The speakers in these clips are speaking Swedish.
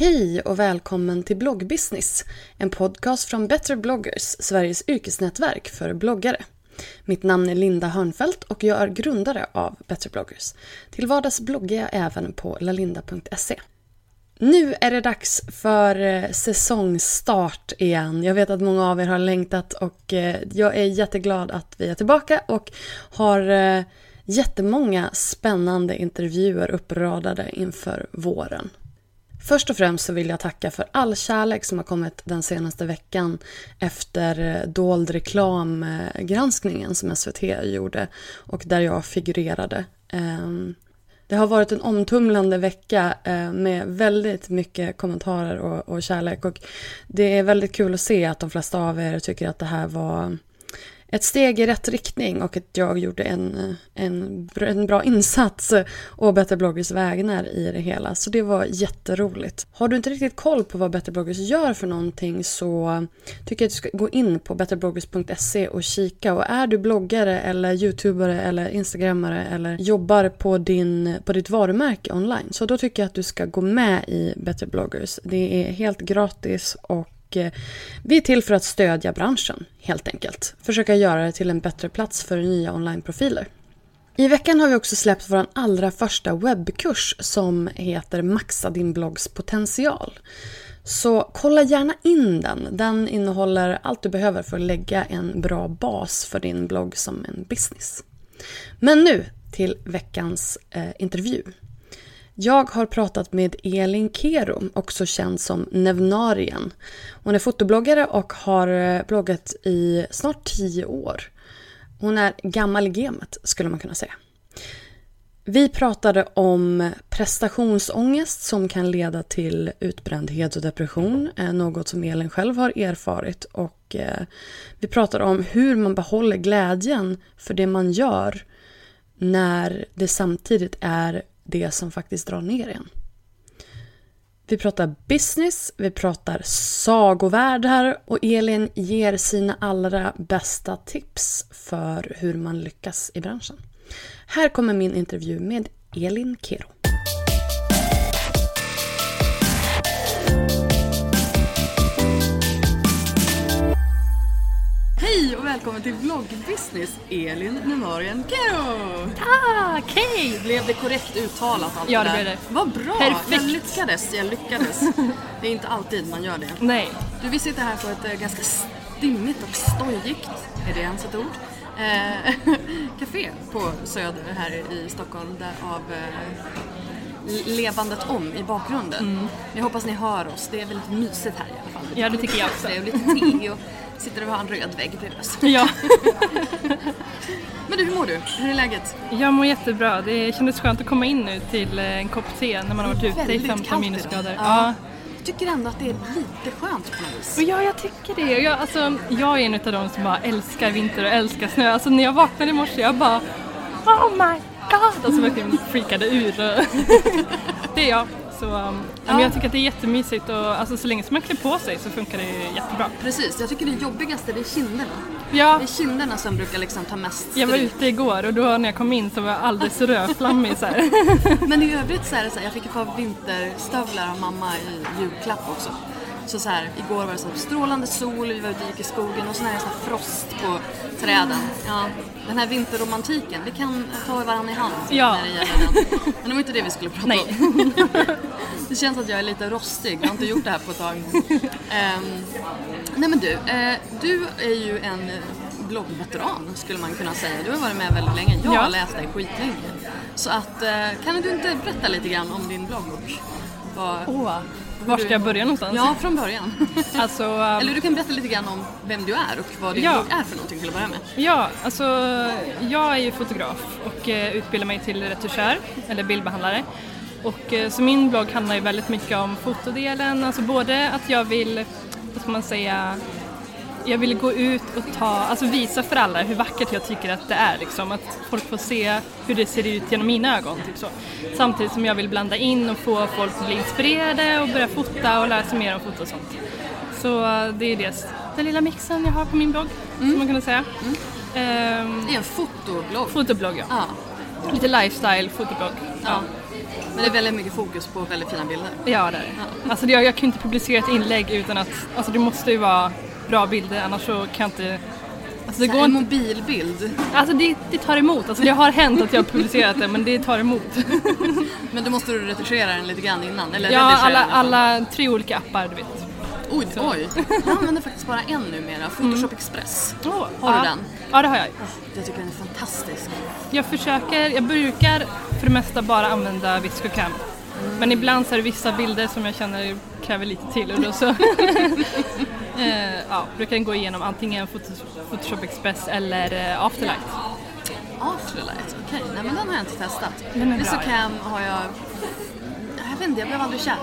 Hej och välkommen till Bloggbusiness, en podcast från Better bloggers, Sveriges yrkesnätverk för bloggare. Mitt namn är Linda Hörnfeldt och jag är grundare av Better bloggers. Till vardags bloggar jag även på lalinda.se. Nu är det dags för eh, säsongstart igen. Jag vet att många av er har längtat och eh, jag är jätteglad att vi är tillbaka och har eh, jättemånga spännande intervjuer uppradade inför våren. Först och främst så vill jag tacka för all kärlek som har kommit den senaste veckan efter eh, dold reklamgranskningen eh, som SVT gjorde och där jag figurerade. Ehm, det har varit en omtumlande vecka eh, med väldigt mycket kommentarer och, och kärlek och det är väldigt kul att se att de flesta av er tycker att det här var ett steg i rätt riktning och att jag gjorde en, en, en bra insats och Better bloggers vägnar i det hela. Så det var jätteroligt. Har du inte riktigt koll på vad Better bloggers gör för någonting så tycker jag att du ska gå in på betterbloggers.se och kika. Och är du bloggare eller youtubare eller instagrammare eller jobbar på, din, på ditt varumärke online så då tycker jag att du ska gå med i Better bloggers. Det är helt gratis och och eh, vi är till för att stödja branschen, helt enkelt. Försöka göra det till en bättre plats för nya onlineprofiler. I veckan har vi också släppt vår allra första webbkurs som heter Maxa din bloggs potential. Så kolla gärna in den. Den innehåller allt du behöver för att lägga en bra bas för din blogg som en business. Men nu till veckans eh, intervju. Jag har pratat med Elin Kero, också känd som Nevnarien. Hon är fotobloggare och har eh, bloggat i snart tio år. Hon är gammal i gamet, skulle man kunna säga. Vi pratade om prestationsångest som kan leda till utbrändhet och depression, eh, något som Elin själv har erfarit. Och eh, vi pratade om hur man behåller glädjen för det man gör när det samtidigt är det som faktiskt drar ner en. Vi pratar business, vi pratar sagovärldar och Elin ger sina allra bästa tips för hur man lyckas i branschen. Här kommer min intervju med Elin Kero. Välkommen till vloggbusiness, Elin Nevarien Kero! Tack, hej! Blev det korrekt uttalat allt Ja, det det där? blev det. Vad bra! Perfekt. Jag lyckades, jag lyckades. det är inte alltid man gör det. Nej. Du, vi sitter här på ett eh, ganska stimmigt och stojigt, är det ens ett ord? Eh, café på Söder här i Stockholm där av eh, levandet om i bakgrunden. Jag hoppas ni hör oss, det är väldigt mysigt här i alla fall. Ja, det tycker jag också. Det är lite te och sitter och har en röd vägg bredvid oss. Ja, Men du, hur mår du? Hur är läget? jag mår jättebra. Det kändes skönt att komma in nu till eh, en kopp te när man har varit ute i Väldigt 15 kallt minusgrader. Ja. Jag tycker ändå att det är lite skönt på något vis. Ja, jag tycker det. Jag, alltså, jag är en av de som bara älskar vinter och älskar snö. Alltså när jag vaknade i morse, jag bara Oh my god! alltså verkligen freakade ur. Det är jag. Så, um, ja. jag tycker att det är jättemysigt och alltså, så länge som man klär på sig så funkar det jättebra. Precis, jag tycker det jobbigaste det är kinderna. Ja. Det är kinderna som brukar liksom ta mest Jag var stryk. ute igår och då när jag kom in så var jag alldeles rödflammig så här. Men i övrigt så är det så här, jag fick ett par vinterstövlar av mamma i julklapp också. Så så här, igår var det så här, strålande sol, vi var ute och gick i skogen och så är det så här frost på träden. Ja, den här vinterromantiken, vi kan ta varandra i hand Ja. när det gäller den. Men det var inte det vi skulle prata Nej. om. Det känns att jag är lite rostig, jag har inte gjort det här på ett tag. Ehm, nej men du, eh, du är ju en bloggveteran skulle man kunna säga. Du har varit med väldigt länge, jag Ja. har läst dig skitlänge. Så att, eh, kan du inte berätta lite grann om din blogg? Åh, var ska jag börja någonstans? Ja, från början. Alltså, um, Eller du kan berätta lite grann om vem du är och vad din Ja. blogg är för någonting till att börja med. Ja, alltså jag är ju fotograf och eh, utbildar mig till retuschör, eller bildbehandlare. Och eh, så min blogg handlar ju väldigt mycket om fotodelen, alltså både att jag vill, vad ska man säga, jag vill gå ut och ta, alltså visa för alla hur vackert jag tycker att det är liksom, att folk får se hur det ser ut genom mina ögon typ så. Samtidigt som jag vill blanda in och få folk att bli inspirerade och börja fota och lära sig mer om foto och sånt. Så eh, det är det, den lilla mixen jag har på min blogg, som man kan säga. Ehm, Det är en fotoblogg. fotoblogg ja. Ja, Lite lifestyle fotoblogg. ja. Men det är väldigt mycket fokus på väldigt fina bilder. Ja, det är det. Alltså det, jag kan ju inte publicera ett inlägg utan att, alltså det måste ju vara bra bilder annars så kan jag inte Alltså det, Så går en mobilbild. alltså det, det tar emot, alltså det har hänt att jag har publicerat det men det tar emot. Men då måste du retuschera den lite grann innan. Eller Ja, alla, alla tre olika appar du vet. Oj, oj. Jag använder faktiskt bara en numera, Photoshop Express. Oh, Har du ja. den? Ja, det har jag. Jag tycker den är fantastisk. Jag försöker, jag brukar för det mesta bara använda ViscoCam. Men ibland så är det vissa bilder som jag känner kräver lite till och då så eh, ja, brukar jag gå igenom antingen Photos- Photoshop Express eller eh, Afterlight. Afterlight, okej. Nej men den har jag inte testat. Den Visocam har jag... Jag vet inte, jag blev aldrig kär.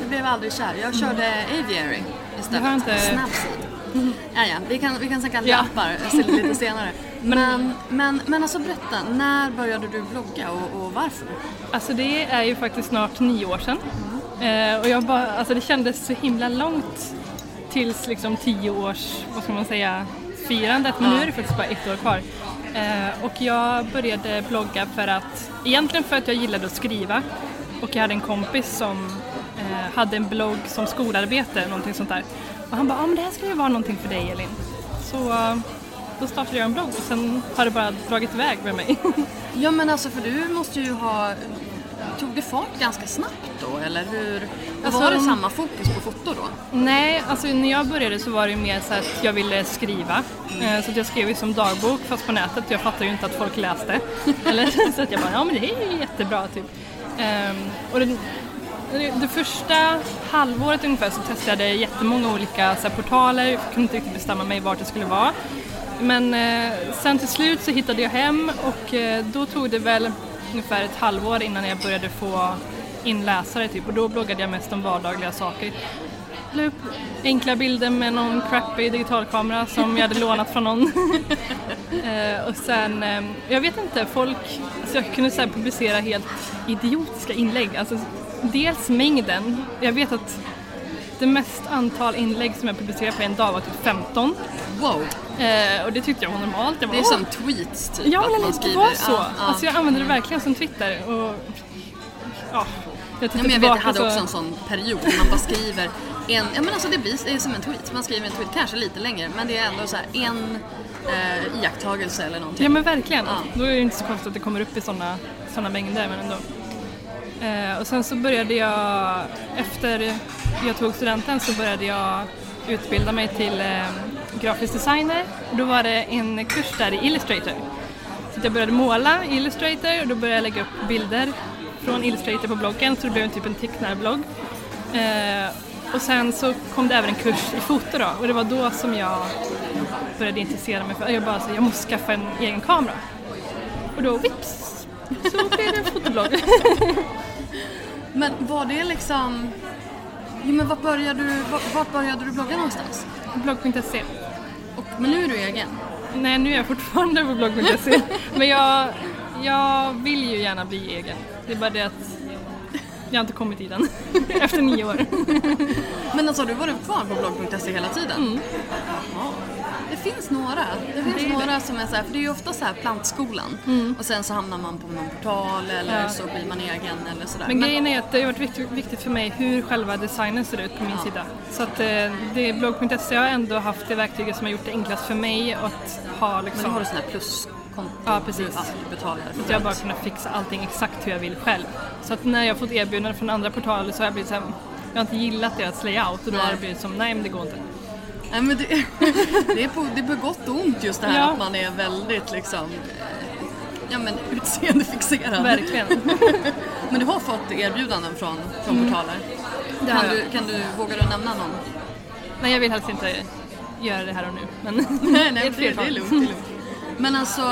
Jag blev aldrig kär. Jag körde Aviary istället. Inte- Snapseed. Ja, ja, vi kan, vi kan snacka Ja. appar lite senare. Men, men, men alltså berätta, när började du blogga och, och varför? Alltså det är ju faktiskt snart nio år sedan. Eh, och jag bara, alltså det kändes så himla långt tills liksom tio års, vad ska man säga, firandet. Men nu är det faktiskt bara ett år kvar. Eh, och jag började blogga för att, egentligen för att jag gillade att skriva. Och jag hade en kompis som eh, hade en blogg som skolarbete, någonting sånt där. Och han bara, ah, men det här skulle ju vara någonting för dig Elin. Så då startade jag en blogg och sen har det bara dragit iväg med mig. Ja men alltså för du måste ju ha... Tog det fart ganska snabbt då eller hur? Alltså, var det samma fokus på foto då? Nej, alltså när jag började så var det ju mer så att jag ville skriva. Eh, Så jag skrev ju som dagbok fast på nätet. Jag fattade ju inte att folk läste. Eller, så att jag bara, ja men det är ju jättebra typ. Ehm, och det, det första halvåret ungefär så testade jag jättemånga olika så här, portaler. Jag kunde inte riktigt bestämma mig vart det skulle vara. Men eh, sen till slut så hittade jag hem och eh, då tog det väl ungefär ett halvår innan jag började få in läsare typ och då bloggade jag mest om vardagliga saker. La upp enkla bilder med någon crappy digitalkamera som jag hade lånat från någon. eh, och sen, jag vet inte, folk, alltså jag kunde så publicera helt idiotiska inlägg. Alltså, dels mängden, jag vet att det mest antal inlägg som jag publicerade på en dag var typ 15. Wow, Eh, och det tyckte jag var normalt. Jag bara, det är som tweets typ Ja, men det var så. Ja, ja. Alltså jag använde det verkligen som Twitter. Och, ja, jag, Ja, men jag vet, jag hade så- också en sån period när man bara skriver en, ja men alltså det blir det är som en tweet, man skriver en tweet, kanske lite längre men det är ändå så här en eh, iakttagelse eller någonting. Ja men verkligen. Ja. Då är det inte så konstigt att det kommer upp i sådana såna mängder men ändå. Eh, och sen så började jag, efter jag tog studenten så började jag utbilda mig till eh, grafisk designer. Och då var det en kurs där i Illustrator. Så jag började måla i Illustrator och då började jag lägga upp bilder från Illustrator på bloggen så det blev typ en tecknarblogg. Eh, och sen så kom det även en kurs i foto då och det var då som jag började intressera mig för jag bara så, jag måste skaffa en egen kamera. Och då vips så blev det en fotoblogg. Men var det liksom, jo men vart började du, vart, vart började du blogga någonstans? Blogg.se. Och, men nu är du egen. Nej, nu är jag fortfarande på blogg.se. Men jag, jag vill ju gärna bli egen. Det är bara det att jag har inte kommit dit än. Efter nio år. Men alltså har du varit kvar på blogg.se hela tiden? Mm. Jaha. Det finns några. Det finns Det några som är så här, för det är ju ofta så här plantskolan och sen så hamnar man på någon portal eller Mm. Ja. så blir man egen eller sådär. Men grejen är att det har varit viktigt, för mig hur själva designen ser ut på min sida. Så att eh, det blogg.se har ändå haft det verktyget som har gjort det enklast för mig att ha Men liksom... då har du sån här pluskonto? Ja, precis. Du alltid betalar för att jag bara det. kunnat fixa allting exakt hur jag vill själv. Så att när jag fått erbjudanden från andra portaler så har jag blivit såhär, jag har inte gillat deras layout och då Nej. har det blivit som, nej men det går inte. Nej, men det, det, är på, det är på gott och ont just det här Ja. att man är väldigt liksom eh, ja, men utseendefixerad. Verkligen. Men du har fått erbjudanden från, från portaler? Mm. Har Kan du, kan du, vågar du nämna någon? Nej jag vill helst inte göra det här och nu. Men Nej, nej, det, det är lugnt. Det är lugnt. Men alltså,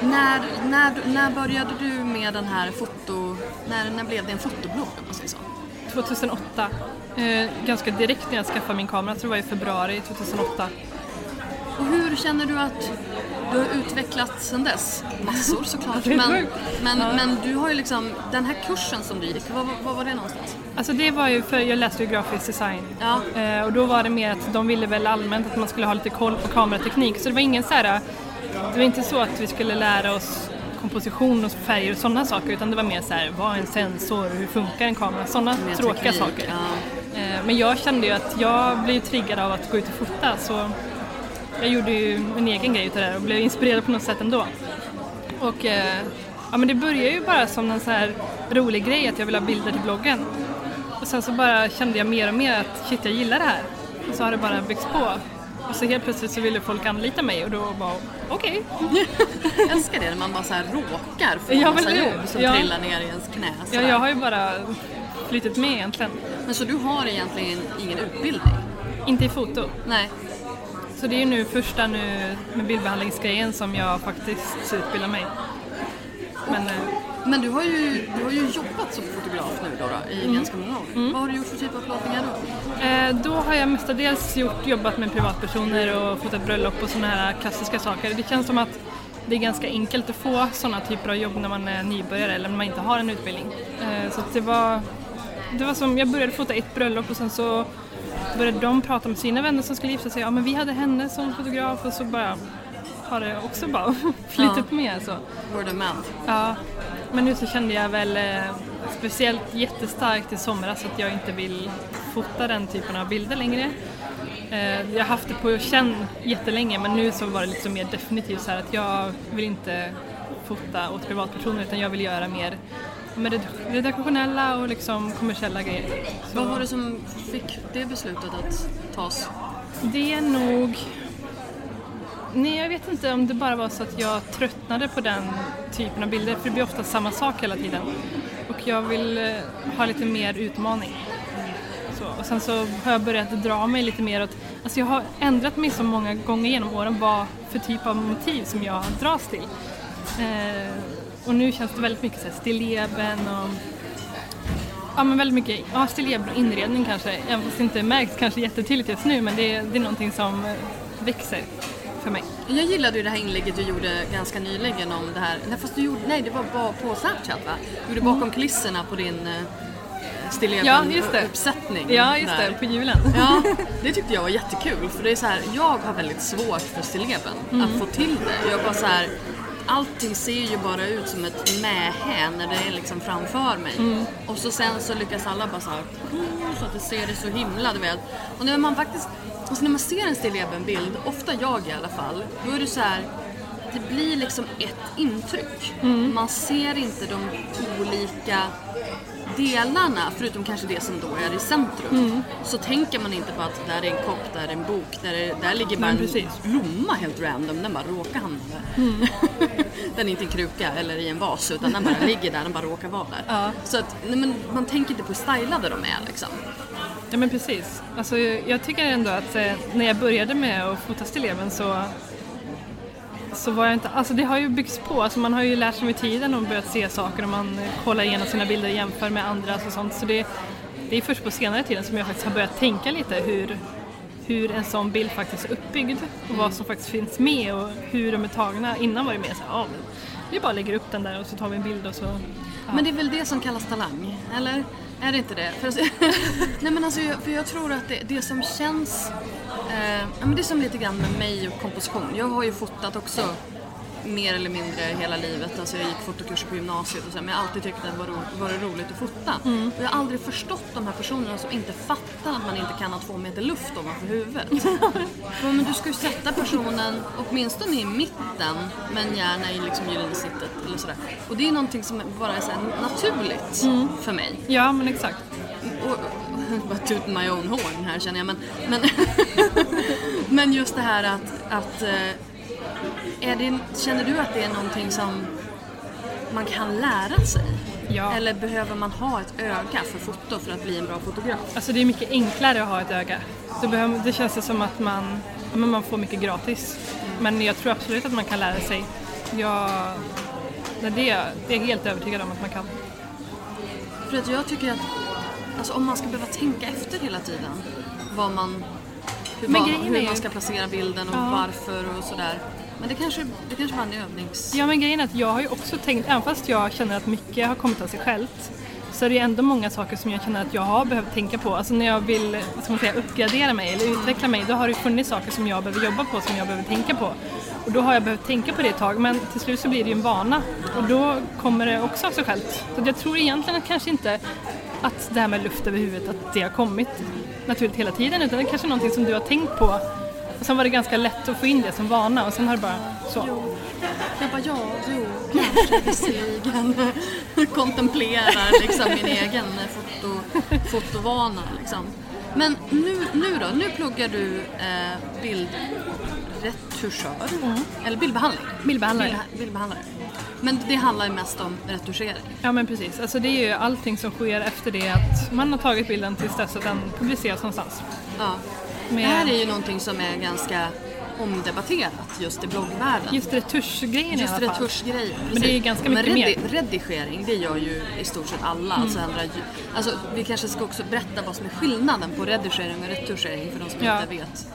när, när, när började du med den här foto... När, när blev det en fotoblogg om man säger så? 2008. Eh, ganska direkt när jag skaffade min kamera, jag tror det var i februari 2008. Och hur känner du att du har utvecklats sen dess? Massor såklart. Men, men, Ja. men du har ju liksom, den här kursen som du gick, var, var var det någonstans? Alltså det var ju för jag läste ju grafisk design. Ja. Eh, och då var det mer att de ville väl allmänt att man skulle ha lite koll på kamerateknik. Så det var ingen så här, det var inte så att vi skulle lära oss komposition och färger och sådana saker utan det var mer så här, vad är en sensor, hur funkar en kamera, sådana tråkiga saker. ja. Eh, men jag kände ju att jag blev triggad av att gå ut och fota så jag gjorde ju min egen grej utav det här och blev inspirerad på något sätt ändå. Och eh, ja, men det började ju bara som en så här rolig grej att jag ville ha bilder till bloggen. Och sen så bara kände jag mer och mer att shit, jag gillar det här. Och så har det bara byggts på. Och så helt plötsligt så ville folk anlita mig och då bara okej. Jag älskar det när man bara så här råkar få Ja, massa jobb som ja. trillar ner i ens knä. Ja, jag har ju bara flyttat med egentligen. Men så du har egentligen ingen utbildning? Inte i foto. Nej. Så det är ju nu första nu med bildbehandlingsgrejen som jag faktiskt utbildar mig. Men Men du har ju, du har ju jobbat som fotograf nu då, då i Mm. ganska många år. Vad har du gjort för typ av plåtningar då? Eh, då har jag mestadels gjort, jobbat med privatpersoner och fotat bröllop och sådana här klassiska saker. Det känns som att det är ganska enkelt att få sådana typer av jobb när man är nybörjare eller när man inte har en utbildning. Eh, så det var, det var som, jag började fota ett bröllop och sen så började de prata med sina vänner som skulle gifta sig. Ja men vi hade henne som fotograf och så bara har det också bara flyttat med. Så. Word of mouth. Ja, men nu så kände jag väl eh, speciellt jättestarkt i somras att jag inte vill fota den typen av bilder längre. Eh, jag har haft det på känn jättelänge men nu så var det liksom mer definitivt så här att jag vill inte fota åt privatpersoner utan jag vill göra mer med red- redaktionella och liksom kommersiella grejer. Så Vad var det som fick det beslutet att tas? det är nog... Nej, jag vet inte om det bara var så att jag tröttnade på den typen av bilder, för det blir ofta samma sak hela tiden. Och jag vill eh, ha lite mer utmaning. Så, och sen så har jag börjat dra mig lite mer åt... Alltså jag har ändrat mig så många gånger genom åren vad för typ av motiv som jag dras till. Eh, och nu känns det väldigt mycket så här stilleben och Ja men väldigt mycket, ja stilleben och inredning kanske, även fast det inte märks kanske jättetydligt just nu men det, det är någonting som eh, växer för mig. Jag gillade ju det här inlägget du gjorde ganska nyligen om det här, nej fast du gjorde, nej det var bara på Snapchat va? Du gjorde bakom kulisserna på din uh, Mm. Ja, just det. Ja just det, på julen. Ja, det tyckte jag var jättekul för det är så här, jag har väldigt svårt för stilleben, Mm. att få till det. Jag bara så här, allting ser ju bara ut som ett mähä när det är liksom framför mig. Mm. Och så sen så lyckas alla bara så här, så att det ser det så himla, du vet. Och när man faktiskt, alltså när man ser en stilleben-bild, ofta jag i alla fall, då är det så här det blir liksom ett intryck. Mm. Man ser inte de olika delarna, förutom kanske det som då är i centrum, Mm. så tänker man inte på att där är en kopp, där är en bok, där, är, där ligger bara en blomma helt random, den bara råkar hamna där. Mm. den är inte en kruka eller i en vas utan den bara ligger där, den bara råkar vara där. Ja. Så att, nej, men man tänker inte på hur stylade de är liksom. Ja men precis. Alltså, jag tycker ändå att eh, när jag började med att fota stilleben så så var jag inte, alltså det har ju byggts på, alltså man har ju lärt sig med tiden och börjat se saker och man kollar igenom sina bilder och jämför med andras och sånt. Så det, det är först på senare tiden som jag faktiskt har börjat tänka lite hur, hur en sån bild faktiskt är uppbyggd och vad som faktiskt finns med och hur de är tagna. Innan var det mer såhär, ja, vi bara lägger upp den där och så tar vi en bild och så... Ja. Men det är väl det som kallas talang, eller? Är det inte det? För, nej men alltså, jag- för jag tror att det, det som känns... Eh, det är som lite grann med mig och komposition. Jag har ju fotat också mer eller mindre hela livet. Alltså jag gick fotokurser på gymnasiet och så, men jag har alltid tyckt att det var, ro, var det roligt att fota. Och jag har aldrig förstått de här personerna som inte fattar att man inte kan ha två meter luft ovanför huvudet. Men du ska ju sätta personen åtminstone i mitten men gärna i liksom snittet eller sådär. Och det är någonting som bara är så naturligt för mig. Ja, men exakt. Och, bara toot my own horn här känner jag men, men, men just det här att, att eh, det, känner du att det är någonting som man kan lära sig? Ja. Eller behöver man ha ett öga för foto för att bli en bra fotograf? Alltså det är mycket enklare att ha ett öga. Det, behöver, det känns det som att man, men man får mycket gratis. Men jag tror absolut att man kan lära sig. Jag, det, är det är jag helt övertygad om att man kan. För att jag tycker att alltså, om man ska behöva tänka efter hela tiden vad man, hur, Men är hur ju- man ska placera bilden och Ja. varför och sådär. Men det kanske, det kanske var en övnings... Ja men grejen är att jag har ju också tänkt, även fast jag känner att mycket har kommit av sig självt så är det ändå många saker som jag känner att jag har behövt tänka på. Alltså när jag vill vad ska man säga, uppgradera mig eller utveckla mig då har det funnits saker som jag behöver jobba på som jag behöver tänka på. Och då har jag behövt tänka på det ett tag men till slut så blir det ju en vana och då kommer det också av sig självt. Så jag tror egentligen att kanske inte att det här med luft över huvudet att det har kommit naturligt hela tiden utan det är kanske någonting som du har tänkt på och sen var det ganska lätt att få in det som vana och sen har det bara så. Jag bara, ja, jo, kanske visserligen. Kontemplerar liksom min egen foto, fotovana liksom. Men nu, nu då, nu pluggar du eh, bildretuschör, eller bildbehandling. Bildbehandlare. Bild- bildbehandlare. Men det handlar mest om retuschering. Ja men precis, alltså det är ju allting som sker efter det att man har tagit bilden tills dess att den publiceras någonstans. Ja. Med Det här är ju någonting som är ganska omdebatterat just i bloggvärlden. just retuschgrejen i Just alla fall. retuschgrejer. Men det är ju precis. ganska Men mycket redi- redigering, det gör ju i stort sett alla. Alltså, Mm. ändra, ljud- alltså, vi kanske ska också berätta vad som är skillnaden på redigering och retuschering för de som Ja. inte vet.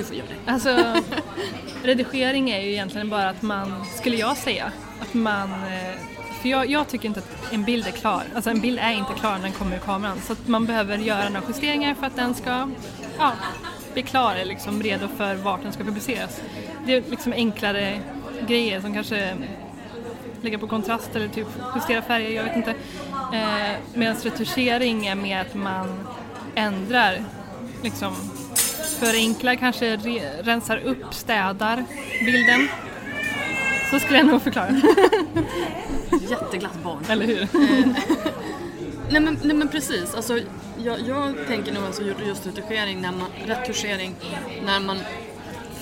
Du får göra det. Alltså redigering är ju egentligen bara att man, skulle jag säga, att man eh, för jag, jag tycker inte att en bild är klar. Alltså en bild är inte klar när den kommer ur kameran. Så att man behöver göra några justeringar för att den ska ja, bli klar, eller liksom redo för vart den ska publiceras. Det är liksom enklare grejer som kanske lägga på kontrast eller typ justera färger, jag vet inte. Eh, Medan retuschering är mer att man ändrar, liksom förenklar, kanske re- rensar upp, städar bilden. Så skulle jag nog förklara, Jätteglatt barn. eller hur? Nej men, nej men precis, alltså, jag, jag tänker nog alltså just retuschering när man, retuschering när man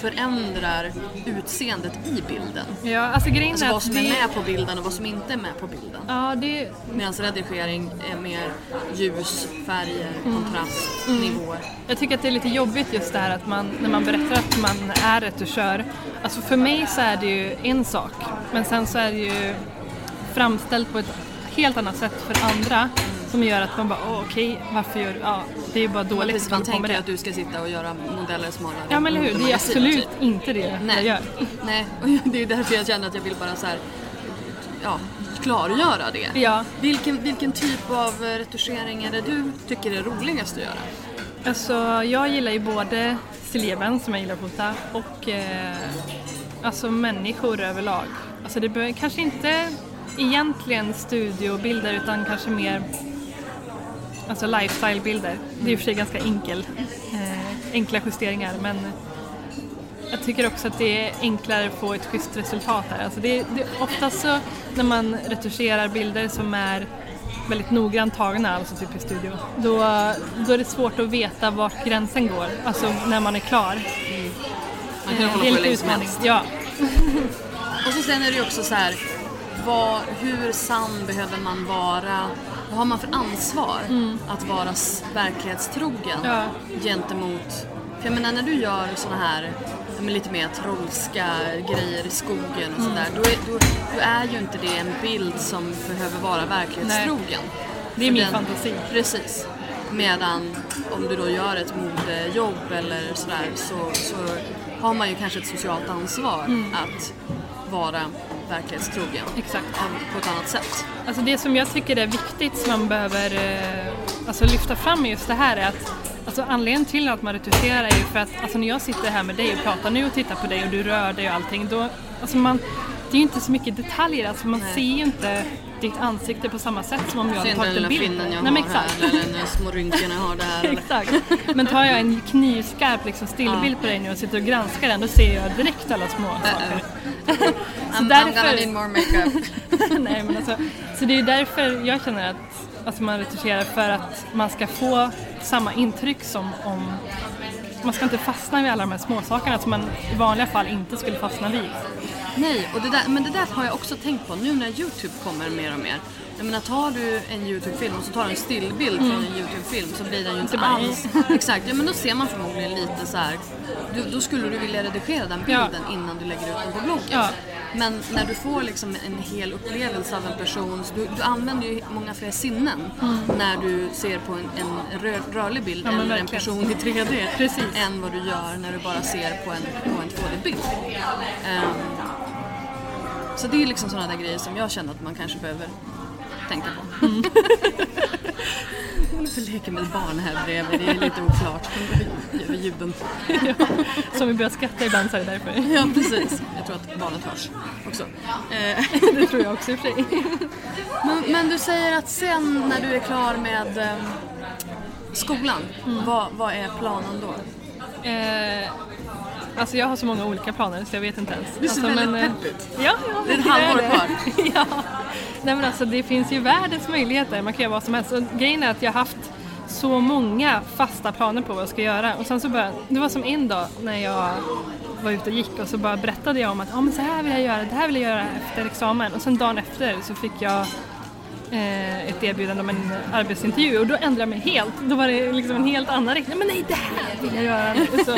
förändrar utseendet i bilden. Ja, alltså grejen Alltså vad som är det, med på bilden och vad som inte är med på bilden. ja, det, Medan redigering är mer ljus, färger, Mm. kontrast, nivåer. Jag tycker att det är lite jobbigt just det här att man, när man berättar att man är retuschör. Alltså för mig så är det ju en sak, men sen så är det ju framställt på ett helt annat sätt för andra som gör att man bara, åh, okej, varför gör du, ja, det är ju bara dåligt precis, att man tänker att du ska sitta och göra modeller har Ja men eller hur, det är absolut typ. inte det jag Nej. gör. Nej, och det är därför jag känner att jag vill bara så här, ja, klargöra det. Ja, Vilken, vilken typ av retuschering är det du tycker är roligast att göra? alltså jag gillar ju både stilleben som jag gillar att fota och eh, alltså människor överlag. Alltså det behöver kanske inte egentligen studiobilder utan kanske mer alltså lifestylebilder. Det är i och för sig ganska enkel, eh, enkla justeringar men jag tycker också att det är enklare att få ett schysst resultat här. Alltså det, det, oftast så när man retuscherar bilder som är väldigt noggrant tagna, alltså typ i studio, då, då är det svårt att veta vart gränsen går, alltså när man är klar. Man kan Eh, hålla på hur länge som helst. Ja, Och så sen är det ju också så här, vad, hur sann behöver man vara? Vad har man för ansvar att vara verklighetstrogen Ja. gentemot... För jag menar när du gör såna här men lite mer trollska grejer i skogen och sådär, då, är, då, då är ju inte det en bild som behöver vara verklighetstrogen. det är min den- fantasi. Precis. Medan om du då gör ett modejobb eller sådär så, så har man ju kanske ett socialt ansvar Mm. att vara verklighetstrogen. Exakt. Av- På ett annat sätt. Alltså det som jag tycker är viktigt som man behöver eh, alltså lyfta fram i just det här är att alltså anledningen till att man retuscherar är ju för att alltså när jag sitter här med dig och pratar nu och tittar på dig och du rör dig och allting då, alltså man, det är ju inte så mycket detaljer, alltså man Nej. ser ju inte ditt ansikte på samma sätt som om jag Ser hade inte den tagit en lilla bild. finnen jag Nej, men har exakt. här eller den små rynkorna jag har där. Exakt. Men tar jag en knivskarp liksom stillbild på dig nu och sitter och granskar den då ser jag direkt alla små saker. Så I'm, I'm därför- gonna need more makeup. Nej, men alltså, så det är därför jag känner att alltså man retuscherar för att man ska få samma intryck som om man ska inte fastna vid alla de här småsakerna som man i vanliga fall inte skulle fastna vid. Nej, och det där, men det där har jag också tänkt på nu när Youtube kommer mer och mer. Jag menar tar du en Youtube-film och så tar du en stillbild från en Youtube-film så blir den ju inte Mm. bara- alls... Exakt, ja men då ser man förmodligen lite så här. Du, då skulle du vilja redigera den Ja. bilden innan du lägger ut den på bloggen. Ja. Men när du får liksom en hel upplevelse av en person, du, du använder ju många fler sinnen när du ser på en, en rör, rörlig bild Mm. Ja, eller en person i 3D Precis. än vad du gör när du bara ser på en, på en 2D-bild. Ehm, så det är liksom sådana där grejer som jag känner att man kanske behöver tänka på. Mm. Och leker med ett barn här bredvid, det är lite oklart över ljuden. Så om vi börjar skratta ibland så är det därför. Ja precis, jag tror att barnet hörs också. Det tror jag också i och för sig. Men, men du säger att sen när du är klar med eh, skolan, Mm. vad, vad är planen då? Eh, alltså jag har så många olika planer så jag vet inte ens. Du ser alltså, väldigt men, eh, pepp ut. Ja, ja, Det är ett halvår kvar. ja. Nej men alltså det finns ju världens möjligheter, man kan göra vad som helst. Och grejen är att jag har haft så många fasta planer på vad jag ska göra och sen så började, det var som en dag när jag var ute och gick och så bara berättade jag om att ah, men så här vill jag göra, det här vill jag göra efter examen och sen dagen efter så fick jag eh, ett erbjudande om en arbetsintervju och då ändrade jag mig helt. Då var det liksom en helt annan riktning. Men nej, det här vill jag göra. Så,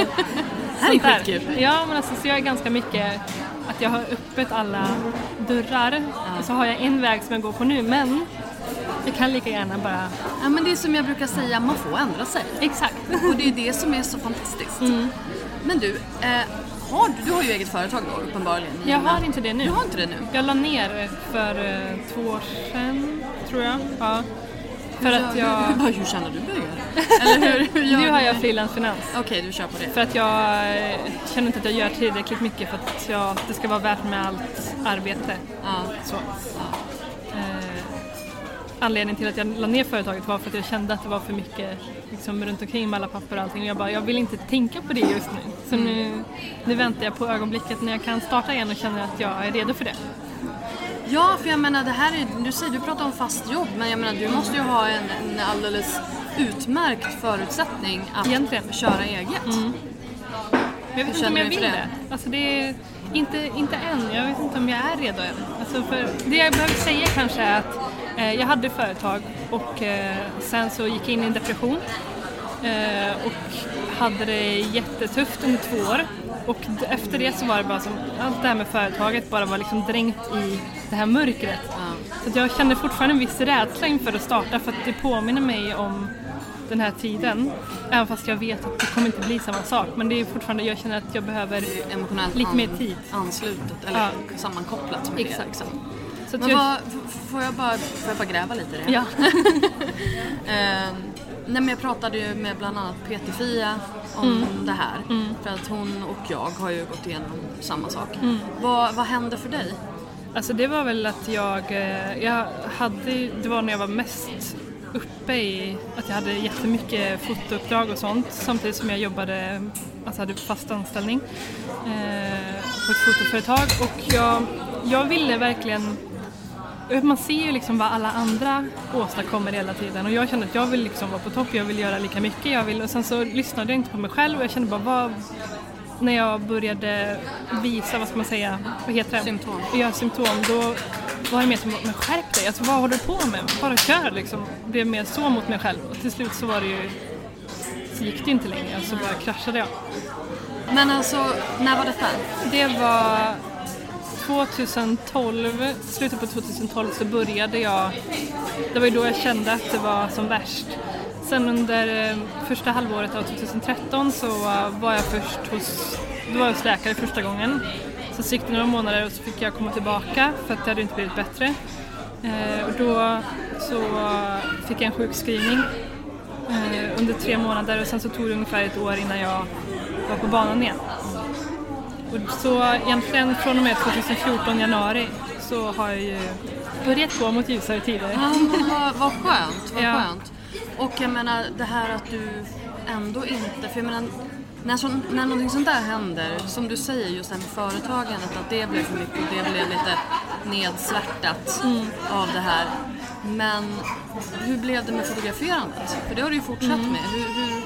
här är skitkul. Ja, men alltså så jag är ganska mycket att jag har öppet alla dörrar och så har jag en väg som jag går på nu men jag kan lika gärna bara... Ja, men det är som jag brukar säga, man får ändra sig. Exakt. Och det är det som är så fantastiskt. Mm. Men du, eh, har du, du har ju eget företag då uppenbarligen. Jag har inte det nu. Du har inte det nu? Jag la ner för eh, två år sedan, tror jag. Ja. För att Hur, jag... hur tjänar du pengar? Nu har jag frilansfinans. Okej, du kör på det. För att jag eh, känner inte att jag gör tillräckligt mycket för att jag, det ska vara värt med allt arbete. Ja. Så. Eh, anledningen till att jag la ner företaget var för att jag kände att det var för mycket liksom, runt omkring med alla papper och allting. Och jag bara, jag vill inte tänka på det just nu. Så nu, nu väntar jag på ögonblicket när jag kan starta igen och känner att jag är redo för det. Ja, för jag menar det här är, du säger, du pratar om fast jobb, men jag menar du måste ju ha en, en alldeles utmärkt förutsättning att Egentligen. köra eget. Men jag vet inte om jag vill det. det? Alltså det är inte, inte än. Jag vet inte om jag är redo än. Alltså det jag behöver säga kanske är att eh, jag hade företag och eh, sen så gick jag in i en depression eh, och hade det jättetufft under två år. Och efter det så var det bara som, allt det här med företaget bara var liksom dränkt i det här mörkret. Så att jag känner fortfarande en viss rädsla inför att starta för att det påminner mig om den här tiden. Även fast jag vet att det kommer inte bli samma sak. Men det är fortfarande, jag känner att jag behöver lite mer tid. anslutet, eller Ja. sammankopplat med Exakt. det. Liksom. Så Men jag, vad, får, jag bara, får jag bara gräva lite i det? ja. Eh, nej men jag pratade ju med bland annat Peter-Fia om Mm. det här. För att hon och jag har ju gått igenom samma sak. Mm. Vad, vad hände för dig? Alltså det var väl att jag, eh, jag hade, det var när jag var mest uppe i att jag hade jättemycket fotouppdrag och sånt samtidigt som jag jobbade, alltså hade fast anställning eh, på ett fotoföretag och jag, jag ville verkligen man ser ju liksom vad alla andra åstadkommer hela tiden och jag kände att jag vill liksom vara på topp, jag vill göra lika mycket, jag vill, och sen så lyssnade jag inte på mig själv och jag kände bara vad, när jag började visa, vad ska man säga, vad heter det? Symptom. Ja, symptom, då var det mer som, men skärp dig, alltså vad håller du på med? Bara kör liksom. Det blev mer så mot mig själv och till slut så var det ju, så gick det inte längre och så bara kraschade jag. Men alltså, när var detta? Det var 2012, slutet på 2012 så började jag, det var ju då jag kände att det var som värst. Sen under eh, första halvåret av 2013 så var jag först hos, då var jag hos läkare första gången Så gick det några månader och så fick jag komma tillbaka för att det hade inte blivit bättre. Eh, och då så fick jag en sjukskrivning eh, under tre månader och sen så tog det ungefär ett år innan jag var på banan igen. Och så egentligen från och med 2014 januari så har jag ju börjat gå mot ljusare tider. Ja, men vad, vad skönt, vad Ja. skönt. Och jag menar det här att du ändå inte, för jag menar när, så, när någonting sånt där händer, som du säger just det här med företagandet, att det blev för mycket och det blev lite nedsvärtat Mm. av det här. Men hur blev det med fotograferandet? För det har du ju fortsatt med. Hur, hur, Mm.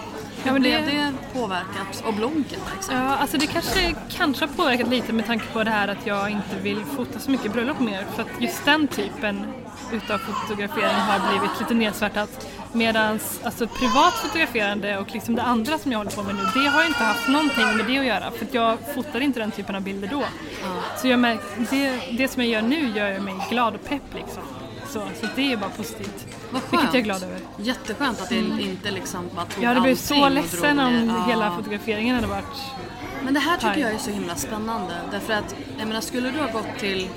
Ja, men blev det- det påverkat? Och bloggen exempel. Ja, alltså det kanske, kanske har påverkat lite med tanke på det här att jag inte vill fota så mycket bröllop mer. För att just den typen utav fotografering har blivit lite nedsvärtat. Medan alltså, privat fotograferande och liksom det andra som jag håller på med nu, det har inte haft någonting med det att göra. För att jag fotar inte den typen av bilder då. Så jag märk, det, det som jag gör nu gör mig glad och pepp liksom. Så, så det är bara positivt. Vad skönt. Vilket jag är glad över. Jätteskönt att det inte liksom bara tog Jag hade blivit så ledsen om. Ja. hela fotograferingen hade varit... Men det här tycker jag är så himla spännande. Därför att, jag menar, skulle du ha gått till...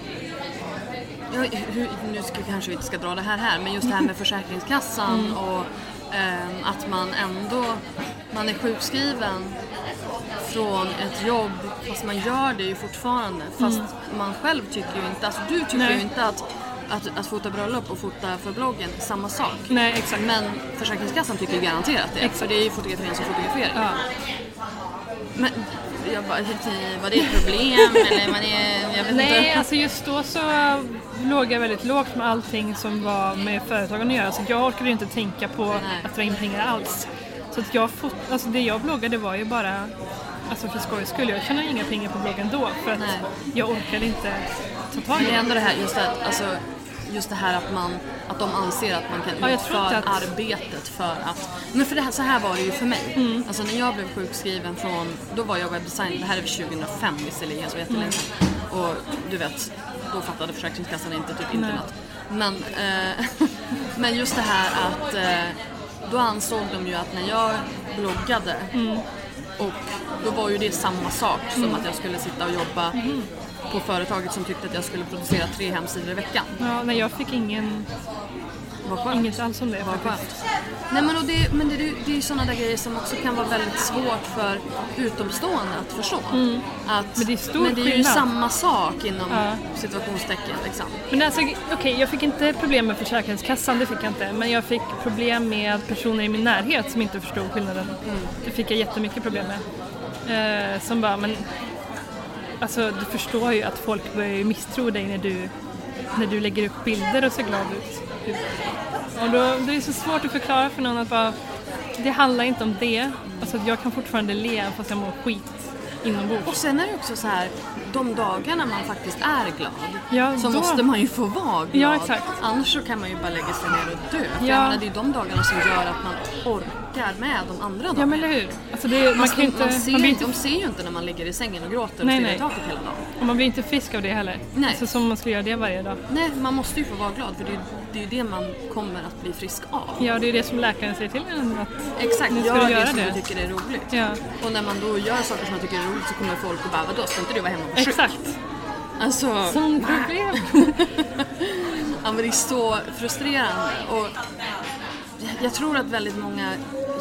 Ja, hur, nu ska, kanske vi inte ska dra det här här, men just det här med Försäkringskassan Mm. och ehm, att man ändå, man är sjukskriven från ett jobb, fast man gör det ju fortfarande. Fast man själv tycker ju inte, alltså du tycker Mm. Nej. ju inte att, att, att fota bröllop och fota för bloggen är samma sak. Nej, exakt. Men Försäkringskassan tycker garanterat det, för det är ju fotografering som fotografering. Ja. Men jag bara, var det ett problem eller var det, jag vet Nej, inte. alltså just då så låg jag väldigt lågt med allting som var med företagen att göra. Så jag orkade ju inte tänka på Nej. att dra in pengar alls. Så att jag fot- alltså det jag bloggade var ju bara alltså för skojs skull. Jag tjänade inga pengar på bloggen då för att Nej. jag orkade inte ta tag i det är det. ändå det här, just det, alltså, just det här att, man, att de anser att man kan Ja, utföra att- arbetet för att... Men för det här, så här var det ju för mig. Mm. Alltså när jag blev sjukskriven från, då var jag webbdesigner, det här är väl 2005 visserligen, så jättelänge sedan. Mm. Och du vet, då fattade Försäkringskassan inte typ internet. Men, eh, men just det här att eh, då ansåg de ju att när jag bloggade Mm. och då var ju det samma sak som att jag skulle sitta och jobba Mm. På företaget som tyckte att jag skulle producera tre hemsidor i veckan. Ja, nej, jag fick ingen, inget alls om det Vad faktiskt. skönt. Nej men och det, men det, det är ju sådana där grejer som också kan vara väldigt svårt för utomstående att förstå. Att, Mm. Men det är stor men det är ju skillnad. samma sak inom Ja. situationstecken liksom. Men alltså, okej, jag fick inte problem med Försäkringskassan, det fick jag inte. Men jag fick problem med personer i min närhet som inte förstod skillnaden. Det fick jag jättemycket problem med. Eh, som bara, men alltså du förstår ju att folk börjar ju misstro dig när du, när du lägger upp bilder och ser glad ut. Och då, då är det så svårt att förklara för någon att bara, det handlar inte om det. Alltså jag kan fortfarande le fast jag mår skit inombords. Och sen är det också så här, de dagarna man faktiskt är glad Ja, så då- måste man ju få vara glad. Ja, exakt. Annars så kan man ju bara lägga sig ner och dö. För Ja. menar, det är de dagarna som gör att man orkar med de andra dagarna. Ja men eller hur. Alltså det, man ju inte, man ser, man inte De ser ju inte när man ligger i sängen och gråter och Nej, stirrar i taket hela dagen. Och man blir inte frisk av det heller. Nej. Alltså som man skulle göra det varje dag. Nej, man måste ju få vara glad för det är, det är ju det man kommer att bli frisk av. Ja, det är det som läkaren säger till en att Exakt, Nu ska gör du göra det som det. du tycker är roligt. Ja, Och när man då gör saker som man tycker är roligt så kommer folk och bara vadå, ska inte du vara hemma och vara sjuk? exakt. Alltså, Som problem. ja, men det är så frustrerande. Och jag tror att väldigt många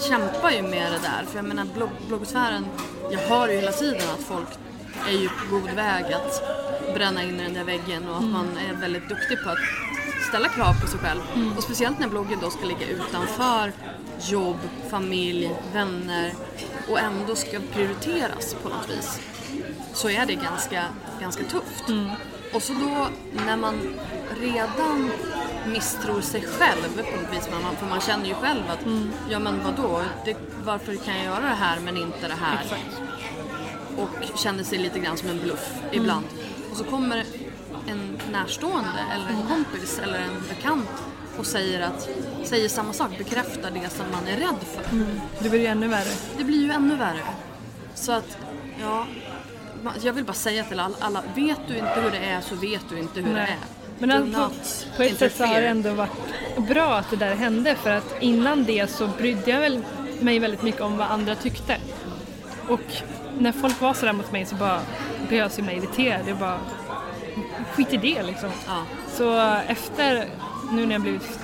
kämpar ju med det där. För jag menar blogg, bloggsfären, jag hör ju hela tiden att folk är ju på god väg att bränna in i den där väggen och att man är väldigt duktig på att ställa krav på sig själv. Och speciellt när bloggen då ska ligga utanför jobb, familj, vänner och ändå ska prioriteras på något vis. Så är det ganska, ganska tufft. Och så då när man redan misstror sig själv på något vis, man, för man känner ju själv att ja men vadå, det, varför kan jag göra det här men inte det här? Och känner sig lite grann som en bluff ibland. Och så kommer en närstående eller en kompis eller en bekant och säger, att, säger samma sak, bekräftar det som man är rädd för. Det blir ju ännu värre. Det blir ju ännu värre. Så att, ja. Jag vill bara säga till alla, alla vet du inte hur det är så vet du inte hur det är. Men alltså, på ett sätt så har det ändå varit bra att det där hände för att innan det så brydde jag väl mig väldigt mycket om vad andra tyckte. Och när folk var sådär mot mig så bara, blev jag så himla irriterad. Jag bara, skit i det liksom. Ja. Så efter, nu när jag blivit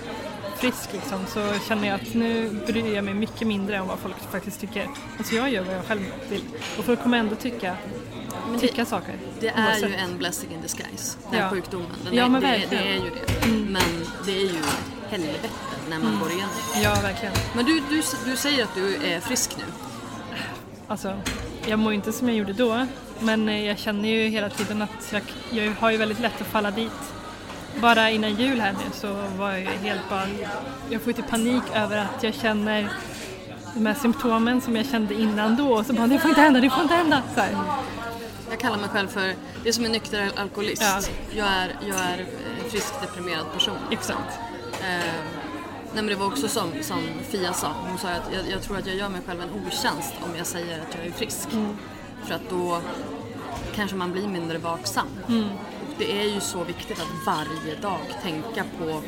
frisk liksom, så känner jag att nu bryr jag mig mycket mindre om vad folk faktiskt tycker. Alltså jag gör vad jag själv vill. Och folk kommer ändå tycka, Men det, tycka saker. det är oavsett. ju en blessing in disguise, den Ja. sjukdomen. Den Ja, är, men det, det verkligen. är ju det. Men det är ju helvete när man går igenom det. Ja, verkligen. Men du, du, du säger att du är frisk nu. Alltså, jag mår inte som jag gjorde då, men eh, jag känner ju hela tiden att jag, jag har ju väldigt lätt att falla dit. Bara innan jul här nu så var jag helt bara, jag får lite panik över att jag känner de här symptomen som jag kände innan då och så bara det får inte hända, det får inte hända. Så här. Jag kallar mig själv för, det är som en nykter alkoholist. Ja. Jag är, jag är en frisk deprimerad person. Exakt. Eh, nej men det var också som, som Fia sa, hon sa att jag, jag tror att jag gör mig själv en otjänst om jag säger att jag är frisk. För att då kanske man blir mindre vaksam. Och det är ju så viktigt att varje dag tänka på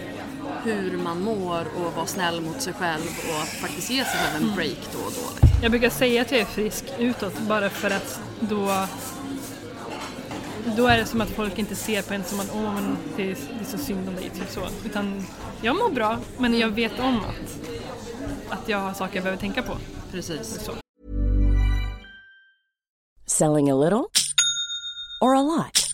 hur man mår och vara snäll mot sig själv och att faktiskt ge sig själv en break då och då. liksom. Jag brukar säga att jag är frisk utåt bara för att då då är det som att folk inte ser på en som att åh men det är, det är så synd om dig, typ så. Utan jag mår bra, men jag vet om att, att jag har saker jag behöver tänka på. Precis. Så. Selling a little or a lot?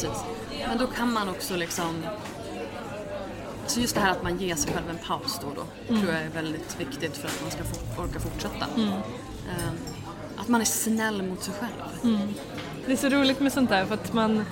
Precis. Men då kan man också liksom... Så just det här att man ger sig själv en paus då och då tror jag är väldigt viktigt för att man ska orka fortsätta. Eh, Att man är snäll mot sig själv. Det är så roligt med sånt där för att man,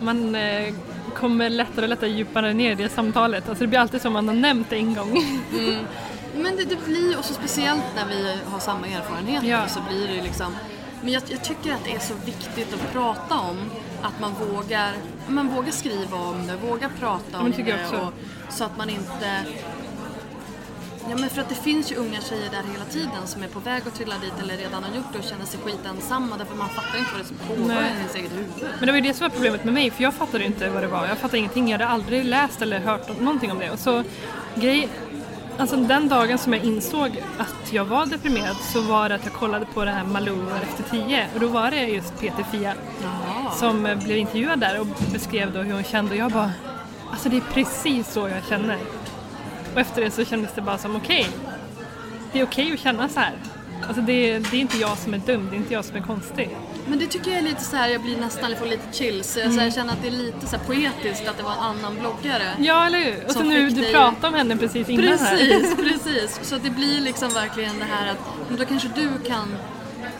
man eh, kommer lättare och lättare djupare ner i det samtalet. Alltså det blir alltid som man har nämnt det en gång. Men det, det blir, och så speciellt när vi har samma erfarenheter Ja. så blir det liksom men jag, jag tycker att det är så viktigt att prata om att man vågar, man vågar skriva om det, vågar prata om det också. och, så att man inte Ja men för att det finns ju unga tjejer där hela tiden som är på väg att trilla dit eller redan har gjort det och känner sig skitensamma därför man fattar inte vad det är som pågår i ens eget huvud. Men det var ju det som var problemet med mig för jag fattade inte vad det var. Jag fattade ingenting. Jag hade aldrig läst eller hört någonting om det. Och så grej, alltså den dagen som jag insåg att jag var deprimerad så var det att jag kollade på det här Malou efter tio och då var det just Peter Fia som eh, blev intervjuad där och beskrev då hur hon kände och jag bara alltså det är precis så jag känner. Och efter det så kändes det bara som okej, det är okej att känna så här. Alltså det, det är inte jag som är dum, det är inte jag som är konstig. Men det tycker jag är lite så här, jag blir nästan, jag får lite chills. Jag, så jag känner att det är lite så poetiskt att det var en annan bloggare. Ja, eller hur? Och så nu, du dig- pratade om henne precis innan här. Precis, precis. Så det blir liksom verkligen det här att då kanske du kan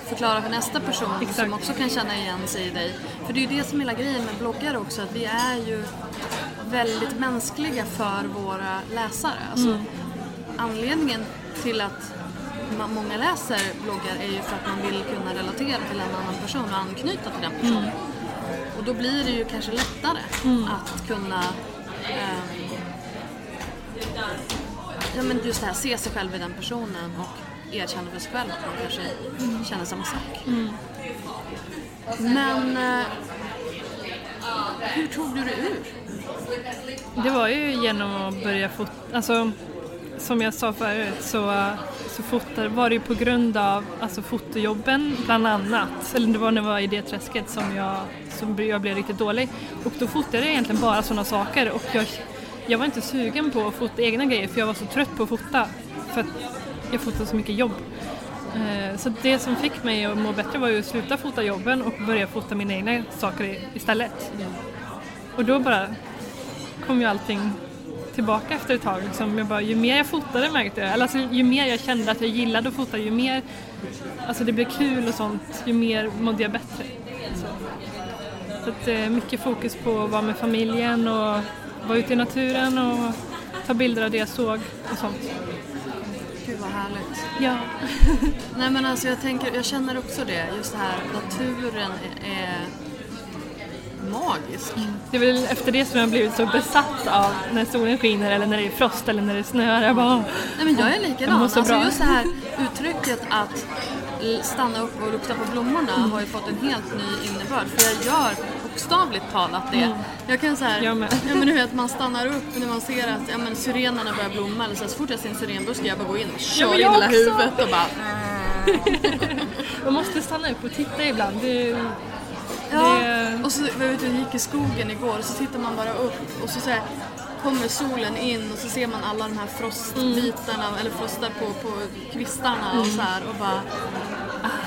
förklara för nästa person Exakt. som också kan känna igen sig i dig. För det är ju det som är hela grejen med bloggare också, att vi är ju väldigt mänskliga för våra läsare. Alltså, Mm. Anledningen till att man, många läser bloggar är ju för att man vill kunna relatera till en annan person och anknyta till den personen. Och då blir det ju kanske lättare att kunna ehm, ja, men just det här, se sig själv i den personen och erkänna för sig själv att man kanske känner samma sak. Men eh, hur tog du det ur? Det var ju genom att börja fota, alltså som jag sa förut så, så fotade, var det ju på grund av alltså fotojobben bland annat, eller det var när jag var i det träsket som jag, som jag blev riktigt dålig. Och då fotade jag egentligen bara sådana saker. Och jag, jag var inte sugen på att fota egna grejer för jag var så trött på att fota. För att jag fotade så mycket jobb. Eh, Så det som fick mig att må bättre var ju att sluta fota jobben och börja fota mina egna saker istället. Och då bara kom ju allting tillbaka efter ett tag. Liksom. Jag bara, ju mer jag fotade märkte jag, eller alltså, ju mer jag kände att jag gillade att fota, ju mer alltså, det blev kul och sånt, ju mer mådde jag bättre. Så, så att, eh, mycket fokus på att vara med familjen och vara ute i naturen och ta bilder av det jag såg och sånt. Gud vad härligt. Ja. Nej men alltså jag tänker, jag känner också det, just det här naturen är, magisk. Det är väl efter det som jag har blivit så besatt av när solen skiner eller när det är frost eller när det snöar. Jag bara, Nej men jag är likadan. Alltså bra. just det här uttrycket att stanna upp och lukta på blommorna Mm. har ju fått en helt ny innebörd. För jag gör bokstavligt talat det. Jag kan säga, Mm. Ja men du vet man stannar upp när man ser att ja, men syrenerna börjar blomma eller så, här, så fort jag ser en syren då ska jag bara gå in och köra men in hela huvudet och bara man måste stanna upp och titta ibland. Ja, Det- och så jag vet, jag gick i skogen igår och så tittar man bara upp och så, så här, kommer solen in och så ser man alla de här frostbitarna eller frostar på, på kvistarna och så här och bara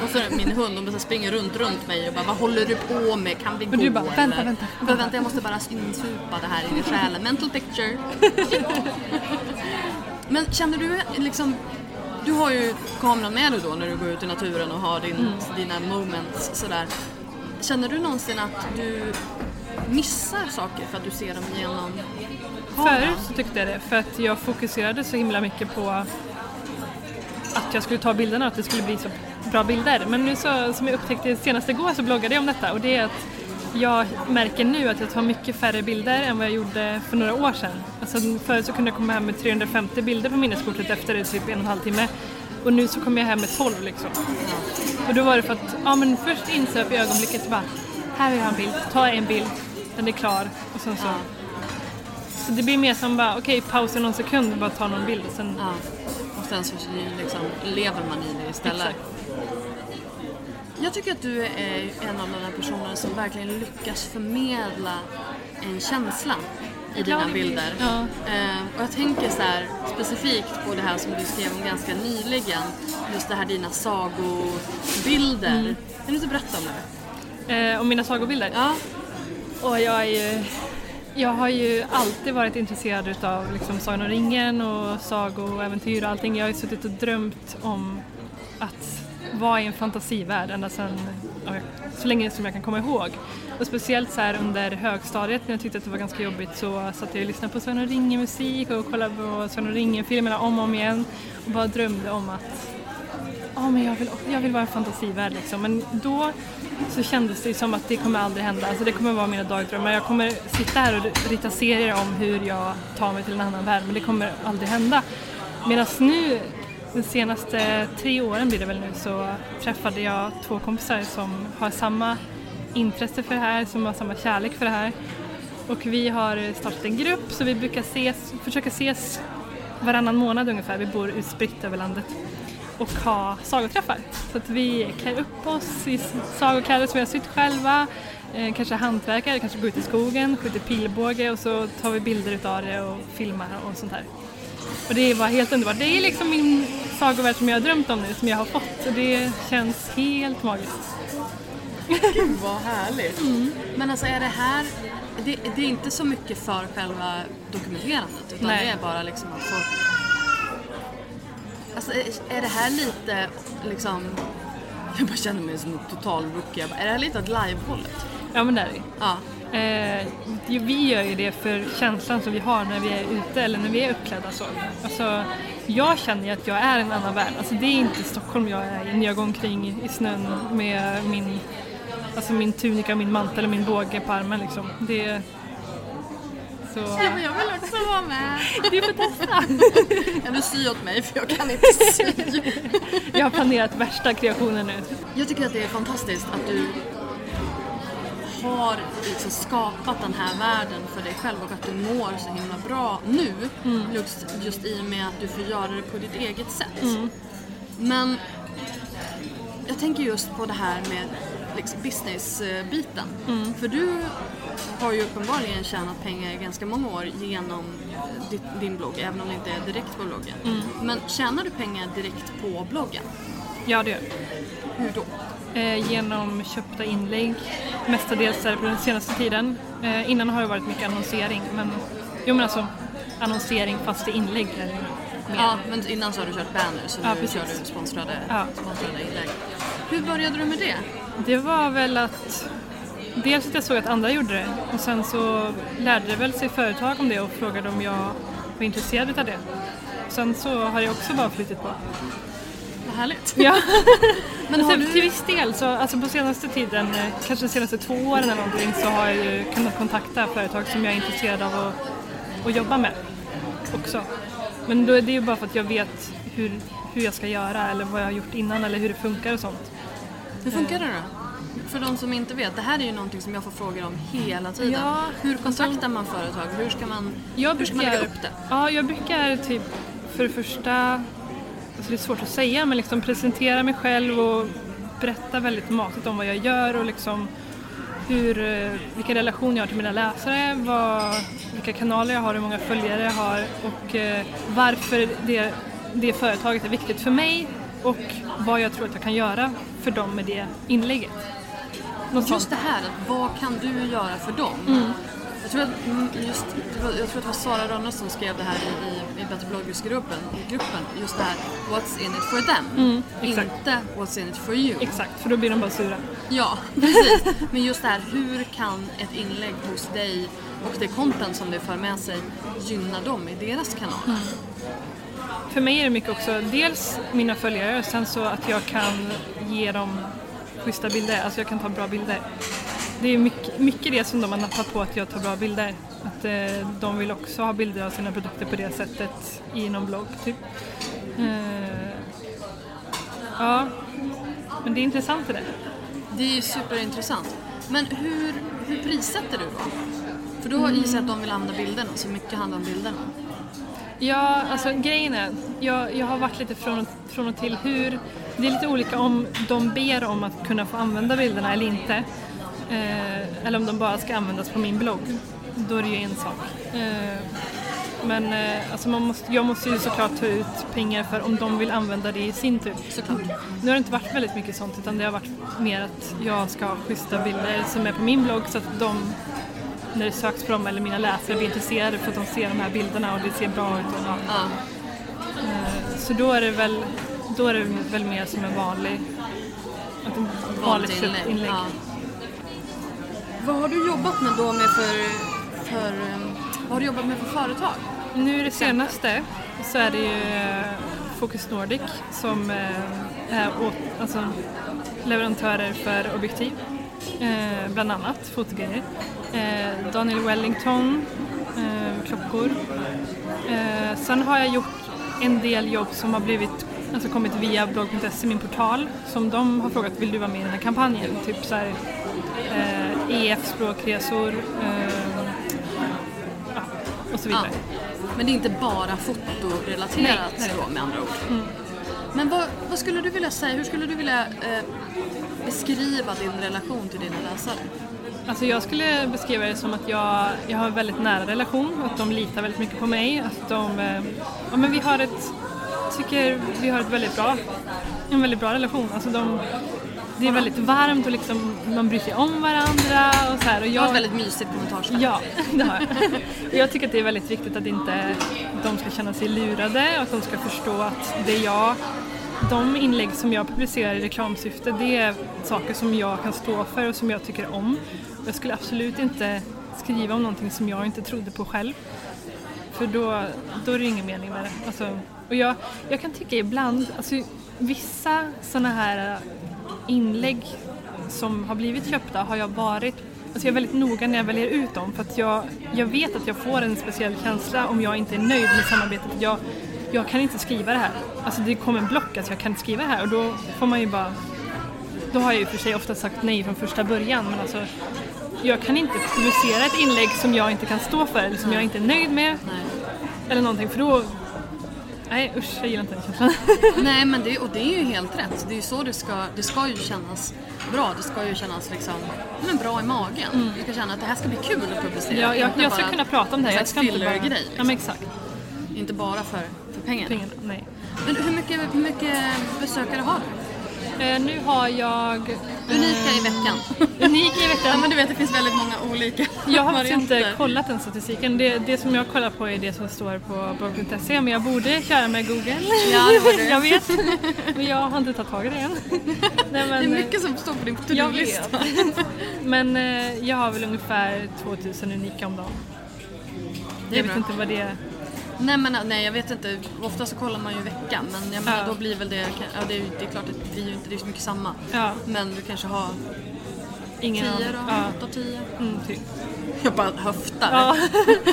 och så min hund, här springer runt, runt mig och bara vad håller du på med? Kan vi Men gå? du bara, vänta, eller? vänta, Bara, vänta, jag måste bara insupa det här in i själen. Mental picture. Men känner du liksom du har ju kameran med dig då när du går ut i naturen och har din, dina moments sådär. Känner du någonsin att du missar saker för att du ser dem genom kameran? Förut så tyckte jag det, för att jag fokuserade så himla mycket på att jag skulle ta bilderna och att det skulle bli så bra bilder. Men nu så, som jag upptäckte senast igår så bloggade jag om detta och det är att jag märker nu att jag tar mycket färre bilder än vad jag gjorde för några år sedan. Alltså förut så kunde jag komma hem med 350 bilder på minneskortet efter typ en och en halv timme. Och nu så kommer jag hem med 12 liksom. Och då var det för att, ja men först jag för ögonblicket så bara, här har jag en bild, ta en bild, den är klar. Och sen så så det blir mer som bara, okej pausa någon sekund och bara ta någon bild och sen... Ja. Och sen så liksom lever man i det istället. Exakt. Jag tycker att du är en av de här personerna som verkligen lyckas förmedla en känsla i dina bilder. Ja. Eh, och jag tänker så här specifikt på det här som du skrev om ganska nyligen. Just det här dina sagobilder. Mm. Kan du inte berätta om det? Eh, och mina sagobilder. Ja. Och jag ju... Jag har ju alltid varit intresserad utav liksom Sagan om ringen och sagoäventyr och allting. Jag har ju suttit och drömt om att vara i en fantasivärld ända sedan, så länge som jag kan komma ihåg. Och speciellt så här under högstadiet när jag tyckte att det var ganska jobbigt så satt jag och lyssnade på Sven och Ringe musik och kollade på Sven och Ringe-filmerna om och om igen och bara drömde om att ja, men jag, vill, jag vill vara en fantasivärld liksom. Men då så kändes det som att det kommer aldrig hända. Alltså det kommer vara mina dagdrömmar. Jag kommer sitta här och rita serier om hur jag tar mig till en annan värld men det kommer aldrig hända. Medan nu, de senaste tre åren blir det väl nu, så träffade jag två kompisar som har samma intresse för det här, som har samma kärlek för det här. Och vi har startat en grupp så vi brukar ses, försöka ses varannan månad ungefär. Vi bor utspritt över landet och ha sagoträffar. Så att vi klär upp oss i sagokläder som vi har sytt själva, eh, kanske hantverkar, kanske går ut i skogen, skjuter pilbåge och så tar vi bilder utav det och filmar och sånt här. Och det var helt underbart. Det är liksom min sagovärld som jag har drömt om nu, som jag har fått. Och det känns helt magiskt. Gud vad härligt. Men alltså är det här, det, det är inte så mycket för själva dokumenterandet utan Nej. det är bara liksom att få... Alltså är, är det här lite liksom, jag bara känner mig som en total rookie. Är det här lite åt livehållet? Ja men det är det. Ja. Eh, vi gör ju det för känslan som vi har när vi är ute eller när vi är uppklädda så. Alltså, jag känner ju att jag är en annan värld. Alltså, det är inte Stockholm jag är i när jag går omkring i snön med min alltså min tunika, min mantel och min båge på armen liksom. Det så... Ja, men jag vill också vara med. Du får testa. Kan du sy åt mig för jag kan inte sy. Jag har planerat värsta kreationen nu. Jag tycker att det är fantastiskt att du har liksom skapat den här världen för dig själv och att du mår så himla bra nu. Just, just i och med att du får göra det på ditt eget sätt. Men jag tänker just på det här med liksom business-biten. För du har ju uppenbarligen tjänat pengar i ganska många år genom din blogg, även om det inte är direkt på bloggen. Men tjänar du pengar direkt på bloggen? Ja, det gör Hur då? Eh, Genom köpta inlägg, mestadels det på den senaste tiden. Eh, innan har det varit mycket annonsering, men jo men alltså annonsering fast i inlägg det mer. Ja, men innan så har du kört banners så Ja, nu precis. kör du sponsrade, Ja. sponsrade inlägg. Hur började du med det? Det var väl att dels att jag såg att andra gjorde det och sen så lärde det väl sig företag om det och frågade om jag var intresserad av det. Sen så har jag också bara flyttat på. Vad härligt. Ja, Men har sen, du... till viss del så, alltså på senaste tiden, eh, kanske de senaste två åren eller någonting så har jag ju kunnat kontakta företag som jag är intresserad av att, att jobba med också. Men då är det ju bara för att jag vet hur, hur jag ska göra eller vad jag har gjort innan eller hur det funkar och sånt. Hur funkar det då? För de som inte vet, det här är ju någonting som jag får frågor om hela tiden. Ja, hur kontaktar man företag? Hur ska man, Jag hur ska man lägga upp det? Ja, jag brukar typ för det första, alltså det är svårt att säga, men liksom presentera mig själv och berätta väldigt matigt om vad jag gör och liksom hur, eh, vilken relation jag har till mina läsare, vad, vilka kanaler jag har, hur många följare jag har och eh, varför det, det företaget är viktigt för mig och vad jag tror att jag kan göra för dem med det inlägget. Något Just sånt. det här, vad kan du göra för dem? Mm. Jag, tror att, mm, just, jag tror att det var Sara Rönne som skrev det här i, i, i Better Bloggers-gruppen, gruppen, just det här What's in it for them? Mm. Inte What's in it for you. Exakt, för då blir de bara sura. Ja, precis. Men just det här, hur kan ett inlägg hos dig och det content som det för med sig gynna dem i deras kanal? För mig är det mycket också dels mina följare sen så att jag kan ge dem schyssta bilder, alltså jag kan ta bra bilder. Det är mycket, mycket det som de har nappat på att jag tar bra bilder. Att eh, de vill också ha bilder av sina produkter på det sättet i någon blogg typ. Eh, ja, men det är intressant det där. Det är ju superintressant. Men hur, hur prissätter du då? För då gissar jag att de vill använda bilderna, så mycket handlar om bilderna. Ja, alltså grejen är, jag, jag har varit lite från och, från och till hur, det är lite olika om de ber om att kunna få använda bilderna eller inte. Eh, eller om de bara ska användas på min blogg. Då är det ju en sak. Eh, men eh, alltså man måste, jag måste ju såklart ta ut pengar för om de vill använda det i sin tur. Såklart. Nu har det inte varit väldigt mycket sånt utan det har varit mer att jag ska ha schyssta bilder som är på min blogg så att de när det söks på dem eller mina läsare blir intresserade för att de ser de här bilderna och det ser bra ut. Och, ja. Eh, Så då är det väl, då är det väl mer som en vanlig, en vanligt inlägg. Ja. Vad har du jobbat med då med för, för vad har du jobbat med för företag? Nu i det senaste så är det ju eh, Focus Nordic som eh, är åt, alltså, leverantörer för objektiv, eh, bland annat fotogrejer. Daniel Wellington, klockor. Sen har jag gjort en del jobb som har blivit, alltså kommit via blogg.se, min portal, som de har frågat vill du vara med i den här kampanjen? Typ så här, EF språkresor eh, ja, och så vidare. Men det är inte bara fotorelaterat Nej, nej. med andra ord. Men vad, vad skulle du vilja säga, hur skulle du vilja eh, beskriva din relation till dina läsare? Alltså jag skulle beskriva det som att jag, jag har en väldigt nära relation, att de litar väldigt mycket på mig, att de, eh, ja men vi har ett, tycker vi har ett väldigt bra, en väldigt bra relation. Alltså de, det är väldigt varmt och liksom, man bryr sig om varandra och så här. Och Jag har jag, ett väldigt mysigt kommentarsfält. Ja, det har jag. Och jag tycker att det är väldigt viktigt att inte de ska känna sig lurade och att de ska förstå att det är jag, de inlägg som jag publicerar i reklamsyfte det är saker som jag kan stå för och som jag tycker om. Jag skulle absolut inte skriva om någonting som jag inte trodde på själv. För då, då är det ingen mening med det. Alltså, och jag, jag kan tycka ibland, alltså, vissa sådana här inlägg som har blivit köpta har jag varit Alltså jag är väldigt noga när jag väljer ut dem för att jag, jag vet att jag får en speciell känsla om jag inte är nöjd med samarbetet. Jag, jag kan inte skriva det här. Alltså det kommer en block, alltså jag kan inte skriva det här och då får man ju bara... Då har jag ju för sig ofta sagt nej från första början men alltså jag kan inte publicera ett inlägg som jag inte kan stå för eller som jag inte är nöjd med. Eller någonting för då... Nej usch, jag gillar inte den känslan. Nej men det, och det är ju helt rätt. Det är ju så det ska, det ska ju kännas bra. Det ska ju kännas liksom, men bra i magen. Du ska känna att det här ska bli kul att publicera. jag, jag, jag ska kunna prata om det här. Jag ska inte bara... Ja Liksom. men exakt. Inte bara för, för pengarna. Pengarna, nej. Men hur mycket, hur mycket besökare har du? Eh, nu har jag... Unika i veckan. Unik i Ja veckan. men du vet det finns väldigt många olika Jag har faktiskt inte kollat den statistiken. Det, det som jag kollar på är det som står på blogg.se men jag borde köra med Google. Ja, det borde jag vet. Men jag har inte tagit tag i det än. Nej, Det är men, mycket som står på din to-do-lista. vet. Men eh, jag har väl ungefär 2000 unika om dagen. Jag vet inte vad det är. Nej men nej jag vet inte, ofta så kollar man ju i veckan men jag menar, Ja. då blir väl det, ja, det, är, ju- det är klart att det blir ju inte det är så mycket samma. Ja, Men du kanske har ingen 10 då? Ja, 8, 10? mm, typ. Jag bara höftar. Ja.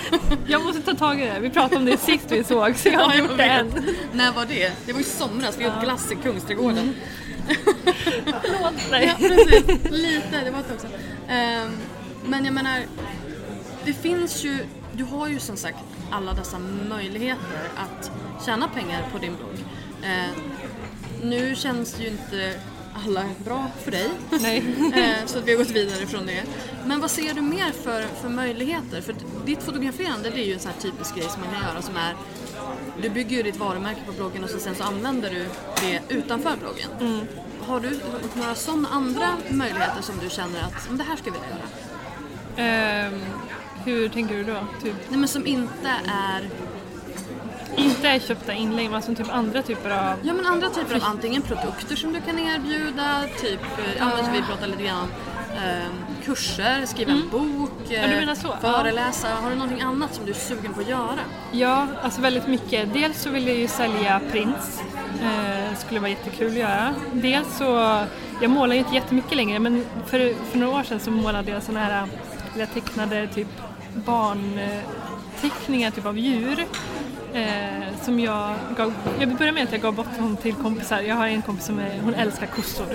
jag måste ta tag i det. Vi pratade om det sist vi såg så jag har Ja, gjort det än. När var det? Det var i somras, vi åt glass i Kungsträdgården. Förlåt. Ja, Nej. precis. Lite, det var ett tag sedan. Ehm, men jag menar, det finns ju, du har ju som sagt alla dessa möjligheter att tjäna pengar på din blogg. Eh, nu känns ju inte alla bra för dig. Eh, så att vi har gått vidare från det. Men vad ser du mer för, för möjligheter? För ditt fotograferande det är ju en sån här typisk grej som man kan göra som är du bygger ju ditt varumärke på bloggen och så sen så använder du det utanför bloggen. Har du några sådana andra möjligheter som du känner att "Men det här ska vi göra? Ehm, hur tänker du då? Typ, Nej men som inte är, inte är köpta inlägg men alltså typ andra typer av... ja men andra typer av antingen produkter som du kan erbjuda, typ, eh, ja som vi pratade lite grann om, eh, kurser, skriva en bok, Mm. Ja, du eh, menar så. föreläsa. Har du någonting annat som du är sugen på att göra? Ja, alltså väldigt mycket. Dels så vill jag ju sälja prints. Eh, skulle vara jättekul att göra. Dels så, jag målar ju inte jättemycket längre men för, för några år sedan så målade jag såna här, eller jag tecknade typ barnteckningar typ av djur. Eh, som jag gav, jag började med att jag gav bort dem till kompisar. Jag har en kompis som är, hon älskar kossor.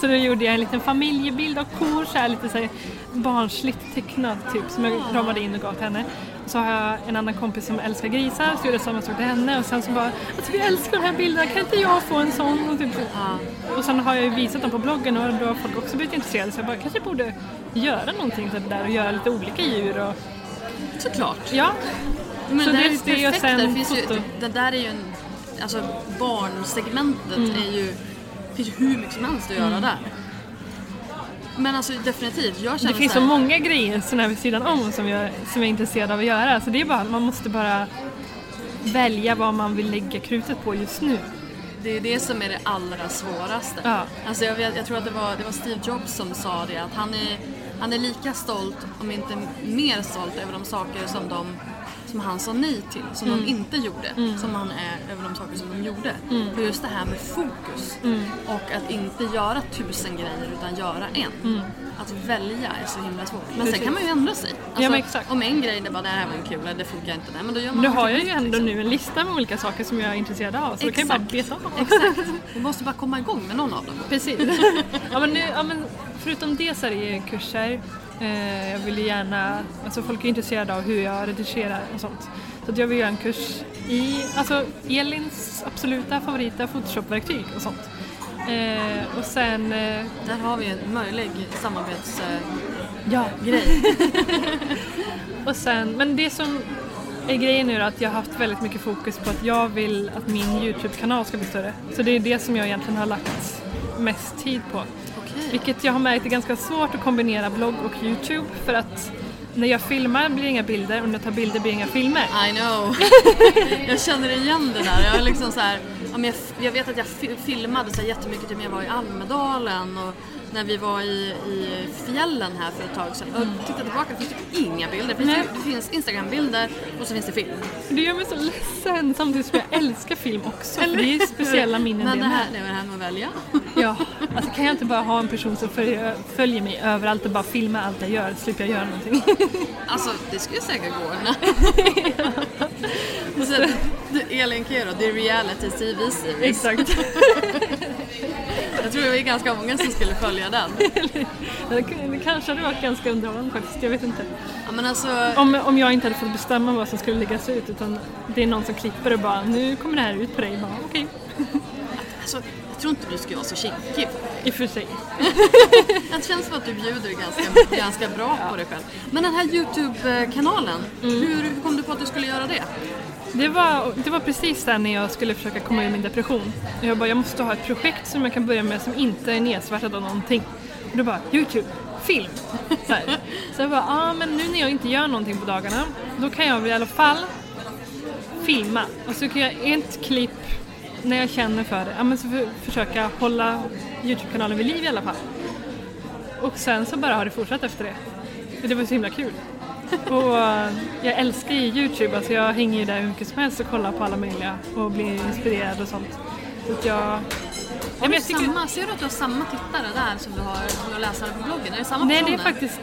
Så då gjorde jag en liten familjebild av kor, så här, lite så här barnsligt tecknad typ som jag ramade in och gav till henne. Så har jag en annan kompis som älskar grisar så gjorde jag samma sak till henne och sen så bara alltså vi älskar den här bilden, kan inte jag få en sån? Och, typ, och sen har jag ju visat dem på bloggen och då har folk också blivit intresserade så jag bara kanske borde göra någonting typ där och göra lite olika djur och Såklart. ja. Men Så det, är det perfekt. sen det, finns ju, det där är ju en, alltså barnsegmentet Mm. är ju, det finns ju hur mycket som helst att göra där. Men alltså definitivt, jag känner Det finns så så här, många grejer sån här vid sidan om som jag, som jag är intresserad av att göra. Så det är bara, man måste bara välja vad man vill lägga krutet på just nu. Det är det som är det allra svåraste. Ja. Alltså jag, vet, jag tror att det var, det var Steve Jobs som sa det, att han är, han är lika stolt, om inte mer stolt, över de saker som, de, som han sa nej till, som Mm. de inte gjorde, som han är över de saker som de gjorde. För just det här med fokus Mm. och att inte göra tusen grejer utan göra en. Att välja är så himla svårt. Men sen Mm. Precis. kan man ju ändra sig. Alltså, exakt. Om en grej det bara, det här var en kul, det funkar inte, nej men då gör man Nu har jag ju ändå liksom. nu en lista med olika saker som jag är intresserad av. Så då kan jag bara Exakt. beta av. Exakt. Vi måste bara komma igång med någon av dem. Precis. ja, men nu, ja, men förutom det så är det ju kurser. Eh, jag vill ju gärna, alltså folk är intresserade av hur jag redigerar och sånt. Så jag vill göra en kurs i alltså Elins absoluta favorita Photoshop-verktyg och sånt. Eh, och sen, eh, Där har vi en möjlig samarbetsgrej. ja, och sen, men det som är grejen nu är att jag har haft väldigt mycket fokus på att jag vill att min Youtube-kanal ska bli större. Så det är det som jag egentligen har lagt mest tid på. Vilket jag har märkt är ganska svårt att kombinera blogg och Youtube för att när jag filmar blir det inga bilder och när jag tar bilder blir det inga filmer. I know. jag känner igen det där. Jag, liksom så här, jag, jag vet att jag fi- filmade så här jättemycket typ när jag var i Almedalen och när vi var i, i fjällen här för ett tag sedan och tittade tillbaka, det finns typ inga bilder. Det finns, det finns Instagram-bilder och så finns det film. Det gör mig så ledsen samtidigt som jag älskar film också. För det är speciella minnen Men det det här, med. det det här med att välja. Ja, alltså kan jag inte bara ha en person som följer, följer mig överallt och bara filmar allt jag gör, slipper jag göra någonting. Alltså det skulle säkert gå. och sen, du, Elin Kero, det är reality TV-series. Exakt. Jag tror det är ganska många som skulle följa den. Det kanske hade varit ganska underhållande faktiskt, jag vet inte. Ja, men alltså, Om, om jag inte hade fått bestämma vad som skulle läggas ut utan det är någon som klipper och bara nu kommer det här ut på dig. Bara, Okej, alltså, jag tror inte du ska vara så kinkig. i och för sig. Det känns som att du bjuder ganska, ganska bra på dig själv. Men den här Youtube-kanalen, Mm. hur, hur kom du på att du skulle göra det? Det var, det var precis där när jag skulle försöka komma ur min depression. Jag bara, jag måste ha ett projekt som jag kan börja med som inte är nedsvärtat av någonting. Och då bara, Youtube, film. Så, här. så jag bara, ja ah, men nu när jag inte gör någonting på dagarna, då kan jag i alla fall filma. Och så kan jag ett klipp när jag känner för det, ja men så för, försöka hålla Youtube-kanalen vid liv i alla fall. Och sen så bara har det fortsatt efter det. Det var så himla kul. Och eh, jag älskar ju Youtube, alltså jag hänger ju där hur mycket som helst och kollar på alla möjliga och blir inspirerad och sånt. Så att jag... Har du jag tycker- samma, ser du att du har samma tittare där som du har, som du har läsare på bloggen? Är det samma Nej, det är personer? faktiskt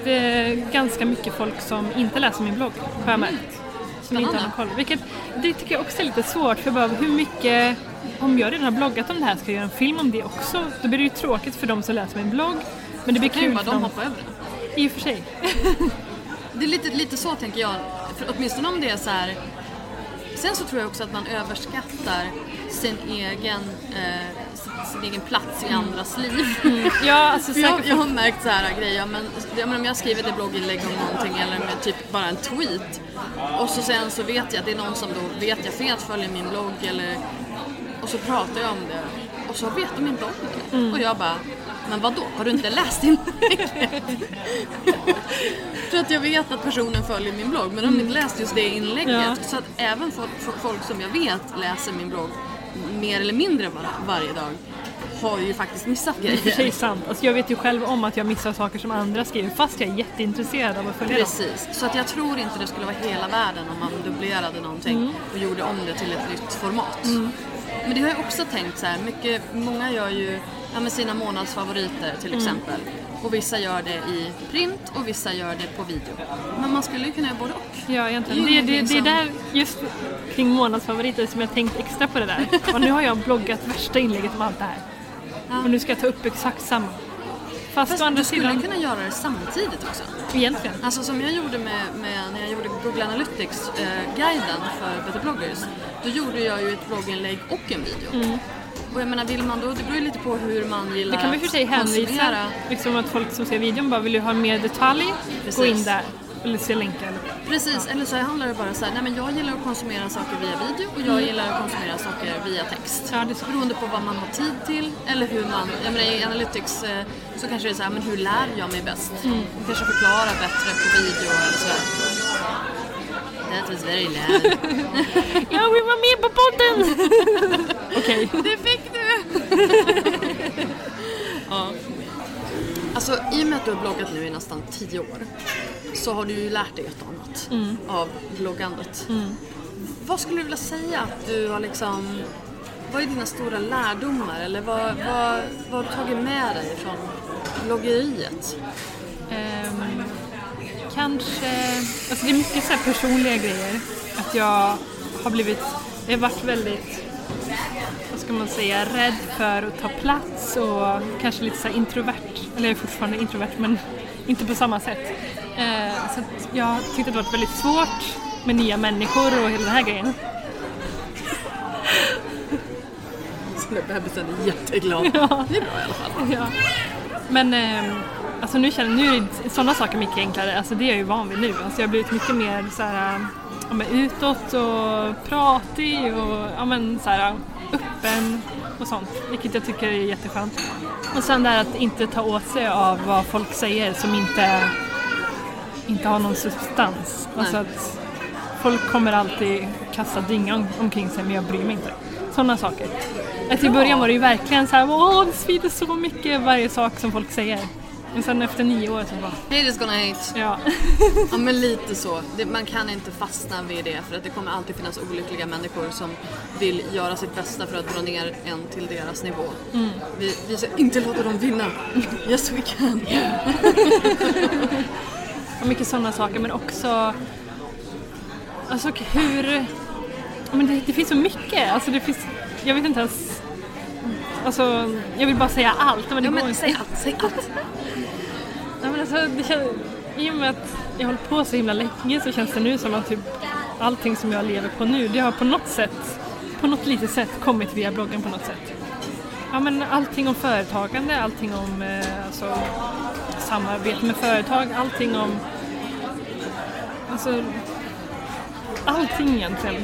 eh, ganska mycket folk som inte läser min blogg, har jag märkt. Som inte har någon koll. Vilket, det tycker jag också är lite svårt, för bara hur mycket... Om jag redan har bloggat om det här, ska jag göra en film om det också? Då blir det ju tråkigt för de som läser min blogg. Men det blir kul bara för de dem. hoppa över det. I och för sig. Det är lite, lite så tänker jag, för åtminstone om det är så här. Sen så tror jag också att man överskattar sin egen, eh, sin, sin egen plats i andras liv. Ja, alltså jag, jag har märkt så här grejer, men, ja, men om jag skriver ett blogginlägg om någonting eller med typ bara en tweet och så sen så vet jag att det är någon som då vet jag fet följer min blogg eller och så pratar jag om det och så vet de inte om det. Mm. Och jag bara, men vad då? Har du inte läst inlägget? För att jag vet att personen följer min blogg men de har inte läst just det inlägget. Mm. Ja. Så att även folk, folk som jag vet läser min blogg mer eller mindre var, varje dag har ju faktiskt missat i och för sig grejer. sant. Alltså jag vet ju själv om att jag missar saker som andra skriver fast jag är jätteintresserad av att följa dem. Precis, så att jag tror inte det skulle vara hela världen om man dubblerade någonting Mm. och gjorde om det till ett nytt format. Men det har jag också tänkt så här, mycket, många gör ju ja, med sina månadsfavoriter till Mm. exempel. Och vissa gör det i print och vissa gör det på video. Men man skulle ju kunna göra både och. Ja, egentligen. Det är Det, det, är där, just kring månadsfavoriter som jag tänkt extra på det där. Och nu har jag bloggat värsta inlägget om allt det här. Och nu ska jag ta upp exakt samma. Fast, Fast du skulle sidan, kunna göra det samtidigt också. egentligen. Alltså som jag gjorde med, med när jag gjorde Google Analytics-guiden för Better bloggers. Då gjorde jag ju ett blogginlägg och en video. Och jag menar, vill man då, det beror ju lite på hur man gillar Mm. Det kan vi för sig hänvisa, liksom att folk som ser videon bara vill du ha mer detalj, gå Precis. in där. Eller se länkar. Precis, eller så handlar det bara så här, nej men jag gillar att konsumera saker via video och jag gillar att konsumera saker via text. Ja, det är så. Beroende på vad man har tid till eller hur man, jag menar i Analytics eh, så kanske det är så här, men hur lär jag mig bäst? Mm. Kanske förklarar bättre på video eller sådär. That was very loud. Jag vill vara med på podden! Okej. Det fick du! ja. Alltså i och med att du har bloggat nu i nästan tio år så har du ju lärt dig ett annat av bloggandet. Vad skulle du vilja säga att du har liksom vad är dina stora lärdomar eller vad, vad, vad har du tagit med dig från bloggeriet? Ehm, kanske, alltså det är mycket så här personliga grejer. Att jag har blivit, jag har varit väldigt, vad ska man säga, rädd för att ta plats och kanske lite så introvert. Eller jag är fortfarande introvert men inte på samma sätt. Eh, så jag tyckte det varit väldigt svårt med nya människor och hela den här grejen. Bebisen är jätteglad. Det är bra i alla fall. Ja. Men ehm, alltså nu känner nu är sådana saker mycket enklare. Alltså det är jag ju van vid nu. Alltså jag har blivit mycket mer så här, ja, men utåt och pratig och ja, men så här, öppen och sånt. Vilket jag tycker är jätteskönt. Och sen det här att inte ta åt sig av vad folk säger som inte, inte har någon substans. Alltså att folk kommer alltid kasta dynga om- omkring sig men jag bryr mig inte. Sådana saker. Att I början var det ju verkligen så här, åh det svider så mycket varje sak som folk säger. Men sen efter nio år så bara, Hate is gonna hate. ja. Ja men lite så. Det, man kan inte fastna vid det för att det kommer alltid finnas olyckliga människor som vill göra sitt bästa för att dra ner en till deras nivå. Vi, vi ska inte låta dem vinna. Yes we can. Och mycket sådana saker men också Alltså hur men det, det finns så mycket, alltså det finns Jag vet inte ens Alltså jag vill bara säga allt men det Ja går men inte. säg allt, säg allt. Ja, men alltså, det känns, I och med att jag har hållit på så himla länge så känns det nu som att typ allting som jag lever på nu det har på något sätt på något litet sätt kommit via bloggen på något sätt. Ja men allting om företagande, allting om eh, alltså, samarbete med företag, allting om alltså allting egentligen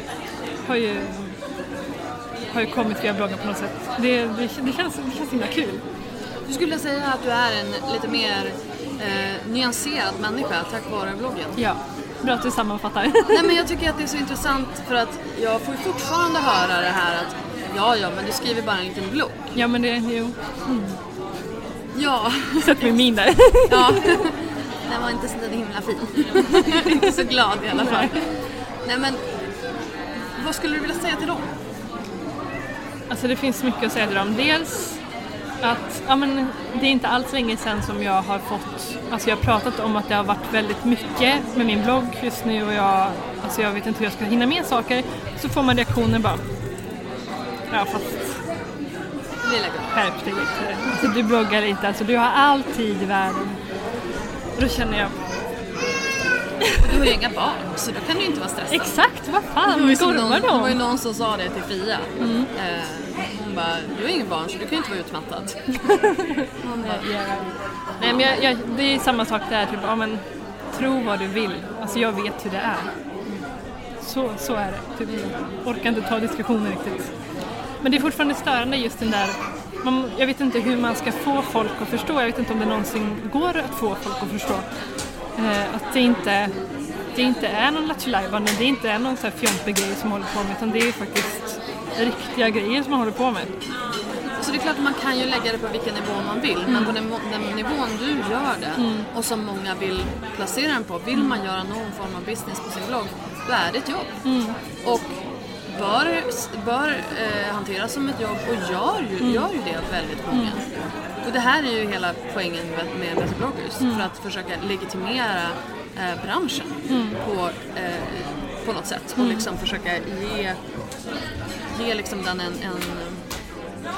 har ju har ju kommit via bloggen på något sätt. Det, det, det, känns, det känns himla kul. Du skulle säga att du är en lite mer eh, nyanserad människa tack vare bloggen? Ja, bra att du sammanfattar. Nej men jag tycker att det är så intressant för att jag får fortfarande höra det här att ja ja men du skriver bara en liten blogg. Ja men det, jo, Ja, sätt min min där. ja. Den var inte så himla fin. inte så glad i alla fall. Nej men vad skulle du vilja säga till dem? Alltså det finns mycket att säga till dem. Dels att ja, men det är inte alls länge sedan som jag har fått, alltså jag har pratat om att det har varit väldigt mycket med min blogg just nu och jag, alltså jag vet inte hur jag ska hinna med saker. Så får man reaktioner bara, ja fast Lilla skärp dig lite. Alltså du bloggar inte, alltså du har all tid i världen. Och då känner jag, Och du har ju inga barn så då kan du inte vara stressad. exakt vad Det fan var, ju gormar det var ju de? någon som sa det till Fia. Eh, hon bara, du har ingen barn så du kan ju inte vara utmattad. Nej men jag, jag, det är samma sak där, typ, ja, men, tro vad du vill. Alltså jag vet hur det är. Så, så är det. Typ, orkar inte ta diskussioner riktigt. Men det är fortfarande störande just den där, man, jag vet inte hur man ska få folk att förstå, jag vet inte om det någonsin går att få folk att förstå. Eh, att det inte, det inte är någon lattjo det inte är någon så här fjompig grej som håller på med utan det är faktiskt riktiga grejer som man håller på med. Så det är klart att man kan ju lägga det på vilken nivå man vill men på den, den nivån du gör det och som många vill placera den på, vill man göra någon form av business på sin blogg, då är det ett jobb. Och bör, bör eh, hanteras som ett jobb och gör ju, gör ju det väldigt många. Och det här är ju hela poängen med, med Better bloggers, för att försöka legitimera eh, branschen på, eh, på något sätt och liksom försöka ge, ge liksom den en, en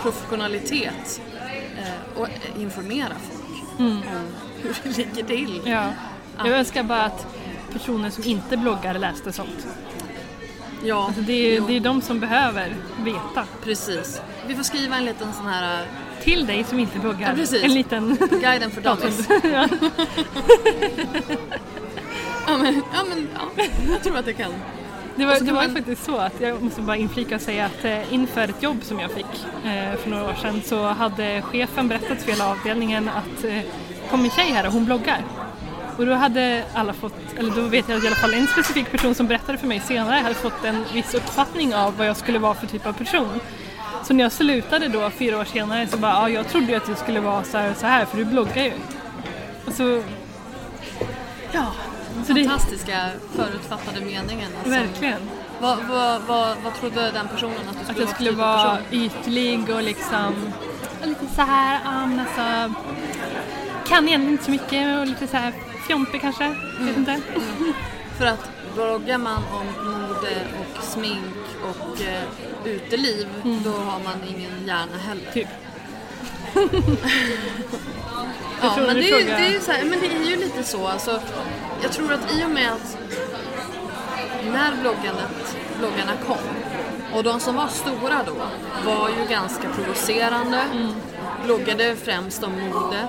professionalitet eh, och informera folk om hur det ligger till. Ja. Jag önskar bara att personer som inte bloggar läste sånt. Ja, Alltså det, är, jo, det är de som behöver veta. precis. Vi får skriva en liten sån här eh, Till dig som inte bloggar. Ja, precis. En liten... guiden för dummies. ja. Ja men, ja men ja, jag tror att det kan. Det var, det var man- faktiskt så att jag måste bara inflika och säga att eh, inför ett jobb som jag fick eh, för några år sedan så hade chefen berättat för hela avdelningen att eh, kom en tjej här och hon bloggar. Och då hade alla fått, eller då vet jag att i alla fall en specifik person som berättade för mig senare hade fått en viss uppfattning av vad jag skulle vara för typ av person. Så när jag slutade då fyra år senare så bara, ja jag trodde ju att du skulle vara så här och så här för du bloggar ju. Och så, ja. Det, Fantastiska förutfattade meningen. Alltså. verkligen. Vad, vad, vad, vad trodde den personen att du skulle Att jag vara skulle för typ vara person? ytlig och liksom lite så här, men alltså kan egentligen inte så mycket och lite så här fjompig kanske, vet inte. För att bloggar man om mode och smink och eh, uteliv, då har man ingen hjärna heller. Typ. Ja, men det, är, det, är så här, men det är ju lite så. Alltså, jag tror att i och med att när bloggandet, bloggarna kom och de som var stora då var ju ganska provocerande, bloggade främst om mode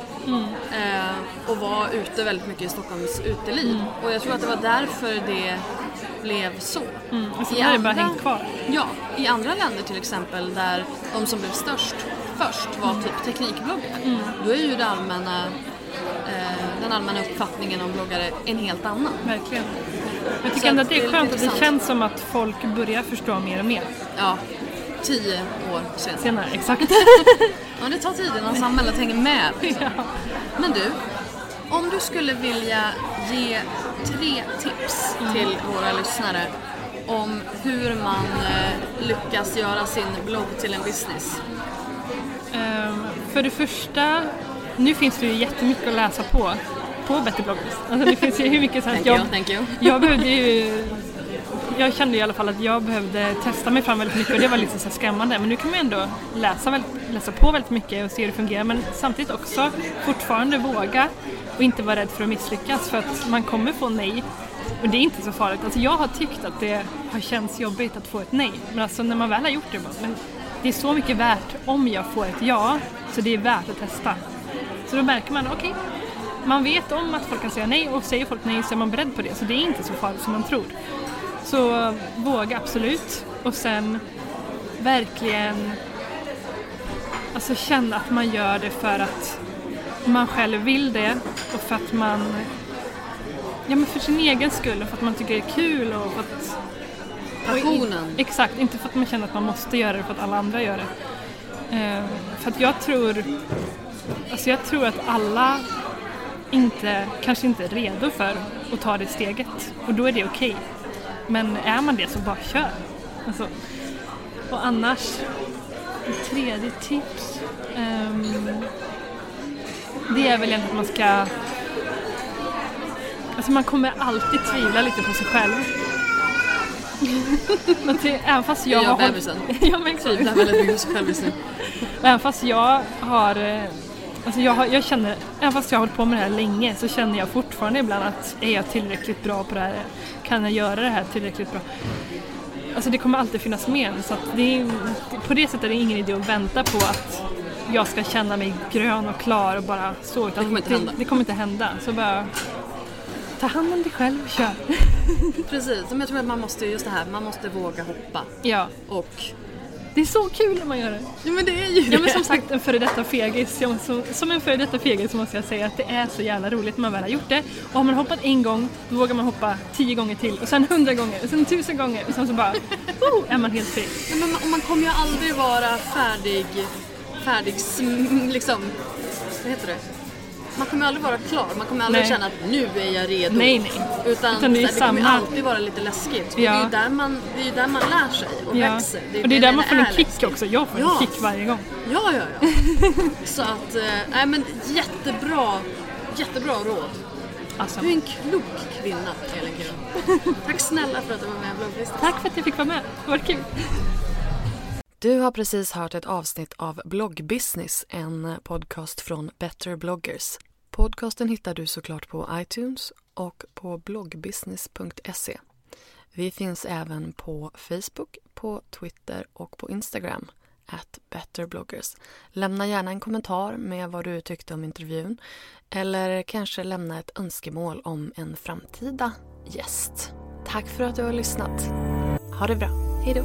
eh, och var ute väldigt mycket i Stockholms uteliv. Och jag tror att det var därför det blev så. Och så I har det bara andra- hängt kvar. Ja, i andra länder till exempel där de som blev störst först var typ teknikbloggar. Då är ju det allmänna, eh, den allmänna uppfattningen om bloggare en helt annan. Verkligen. Jag tycker ändå att det är skönt att det känns som att folk börjar förstå mer och mer. Ja, tio år senare. senare. Exakt. Ja, det tar tid innan samhället hänger med. ja. Men du, om du skulle vilja ge tre tips till våra lyssnare om hur man eh, lyckas göra sin blogg till en business. Ehm, för det första, nu finns det ju jättemycket att läsa på på Better bloggers. Alltså det finns ju hur mycket som helst. Jag, you. jag behövde ju jag kände i alla fall att jag behövde testa mig fram väldigt mycket och det var lite så här skrämmande. Men nu kan man ändå läsa, väldigt, läsa på väldigt mycket och se hur det fungerar men samtidigt också fortfarande våga och inte vara rädd för att misslyckas för att man kommer få nej. Och det är inte så farligt. Alltså jag har tyckt att det har känts jobbigt att få ett nej. Men alltså när man väl har gjort det, bara, men det är så mycket värt om jag får ett ja, så det är värt att testa. Så då märker man, okej, man vet om att folk kan säga nej och säger folk nej så är man beredd på det. Så det är inte så farligt som man tror. Så våga absolut. Och sen verkligen alltså känna att man gör det för att man själv vill det och för att man Ja men för sin egen skull och för att man tycker det är kul och för att Passionen. Exakt, inte för att man känner att man måste göra det för att alla andra gör det. Eh, för att jag tror, alltså jag tror att alla inte, kanske inte är redo för att ta det steget och då är det okej. Men är man det så bara kör. Alltså, och annars, ett tredje tips. ehm, det är väl egentligen att man ska Alltså man kommer alltid tvivla lite på sig själv. Men till, även fast jag Jag har bebisen. ja, men exakt. Tvivlar väldigt mycket på sig själv just nu. Även fast jag har, eh, alltså jag, har, jag känner, även fast jag har hållit på med det här länge så känner jag fortfarande ibland att är jag tillräckligt bra på det här? Kan jag göra det här tillräckligt bra? Alltså det kommer alltid finnas med så att det på det sättet är det ingen idé att vänta på att jag ska känna mig grön och klar och bara så. Utan Det kommer inte hända. Det, kommer inte hända. Så bara ta hand om dig själv, kör. Precis, men jag tror att man måste, just det här, man måste våga hoppa. Ja, Och, det är så kul när man gör det. ja men det är ju Ja men som sagt en före detta fegis, jag- som, som en före detta fegis så måste jag säga att det är så jävla roligt när man väl har gjort det. Och har man hoppat en gång, då vågar man hoppa tio gånger till och sen hundra gånger och sen tusen gånger och sen så bara, oh, är man helt fri. Nej, men man, man kommer ju aldrig vara färdig, färdig liksom, vad heter det? Man kommer aldrig vara klar, man kommer aldrig Nej. känna att nu är jag redo. Nej, nej. Utan, Utan det är det kommer samma- alltid vara lite läskigt. Och Ja. det är ju där man, det är ju där man lär sig och Ja. växer. och det är där man får en är kick läskigt. också, jag får Ja. en kick varje gång. Ja, ja, ja. Så att, eh, nej men jättebra, jättebra råd. Alltså, Du är en klok kvinna, Elin Kira. Tack snälla för att du var med i blogglistan. tack för att jag fick vara med, det var kul. Du har precis hört ett avsnitt av Bloggbusiness, en podcast från Better bloggers. Podcasten hittar du såklart på iTunes och på bloggbusiness.se. Vi finns även på Facebook, på Twitter och på Instagram, at betterbloggers. Lämna gärna en kommentar med vad du tyckte om intervjun eller kanske lämna ett önskemål om en framtida gäst. Tack för att du har lyssnat. Ha det bra. Hej då!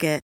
Target.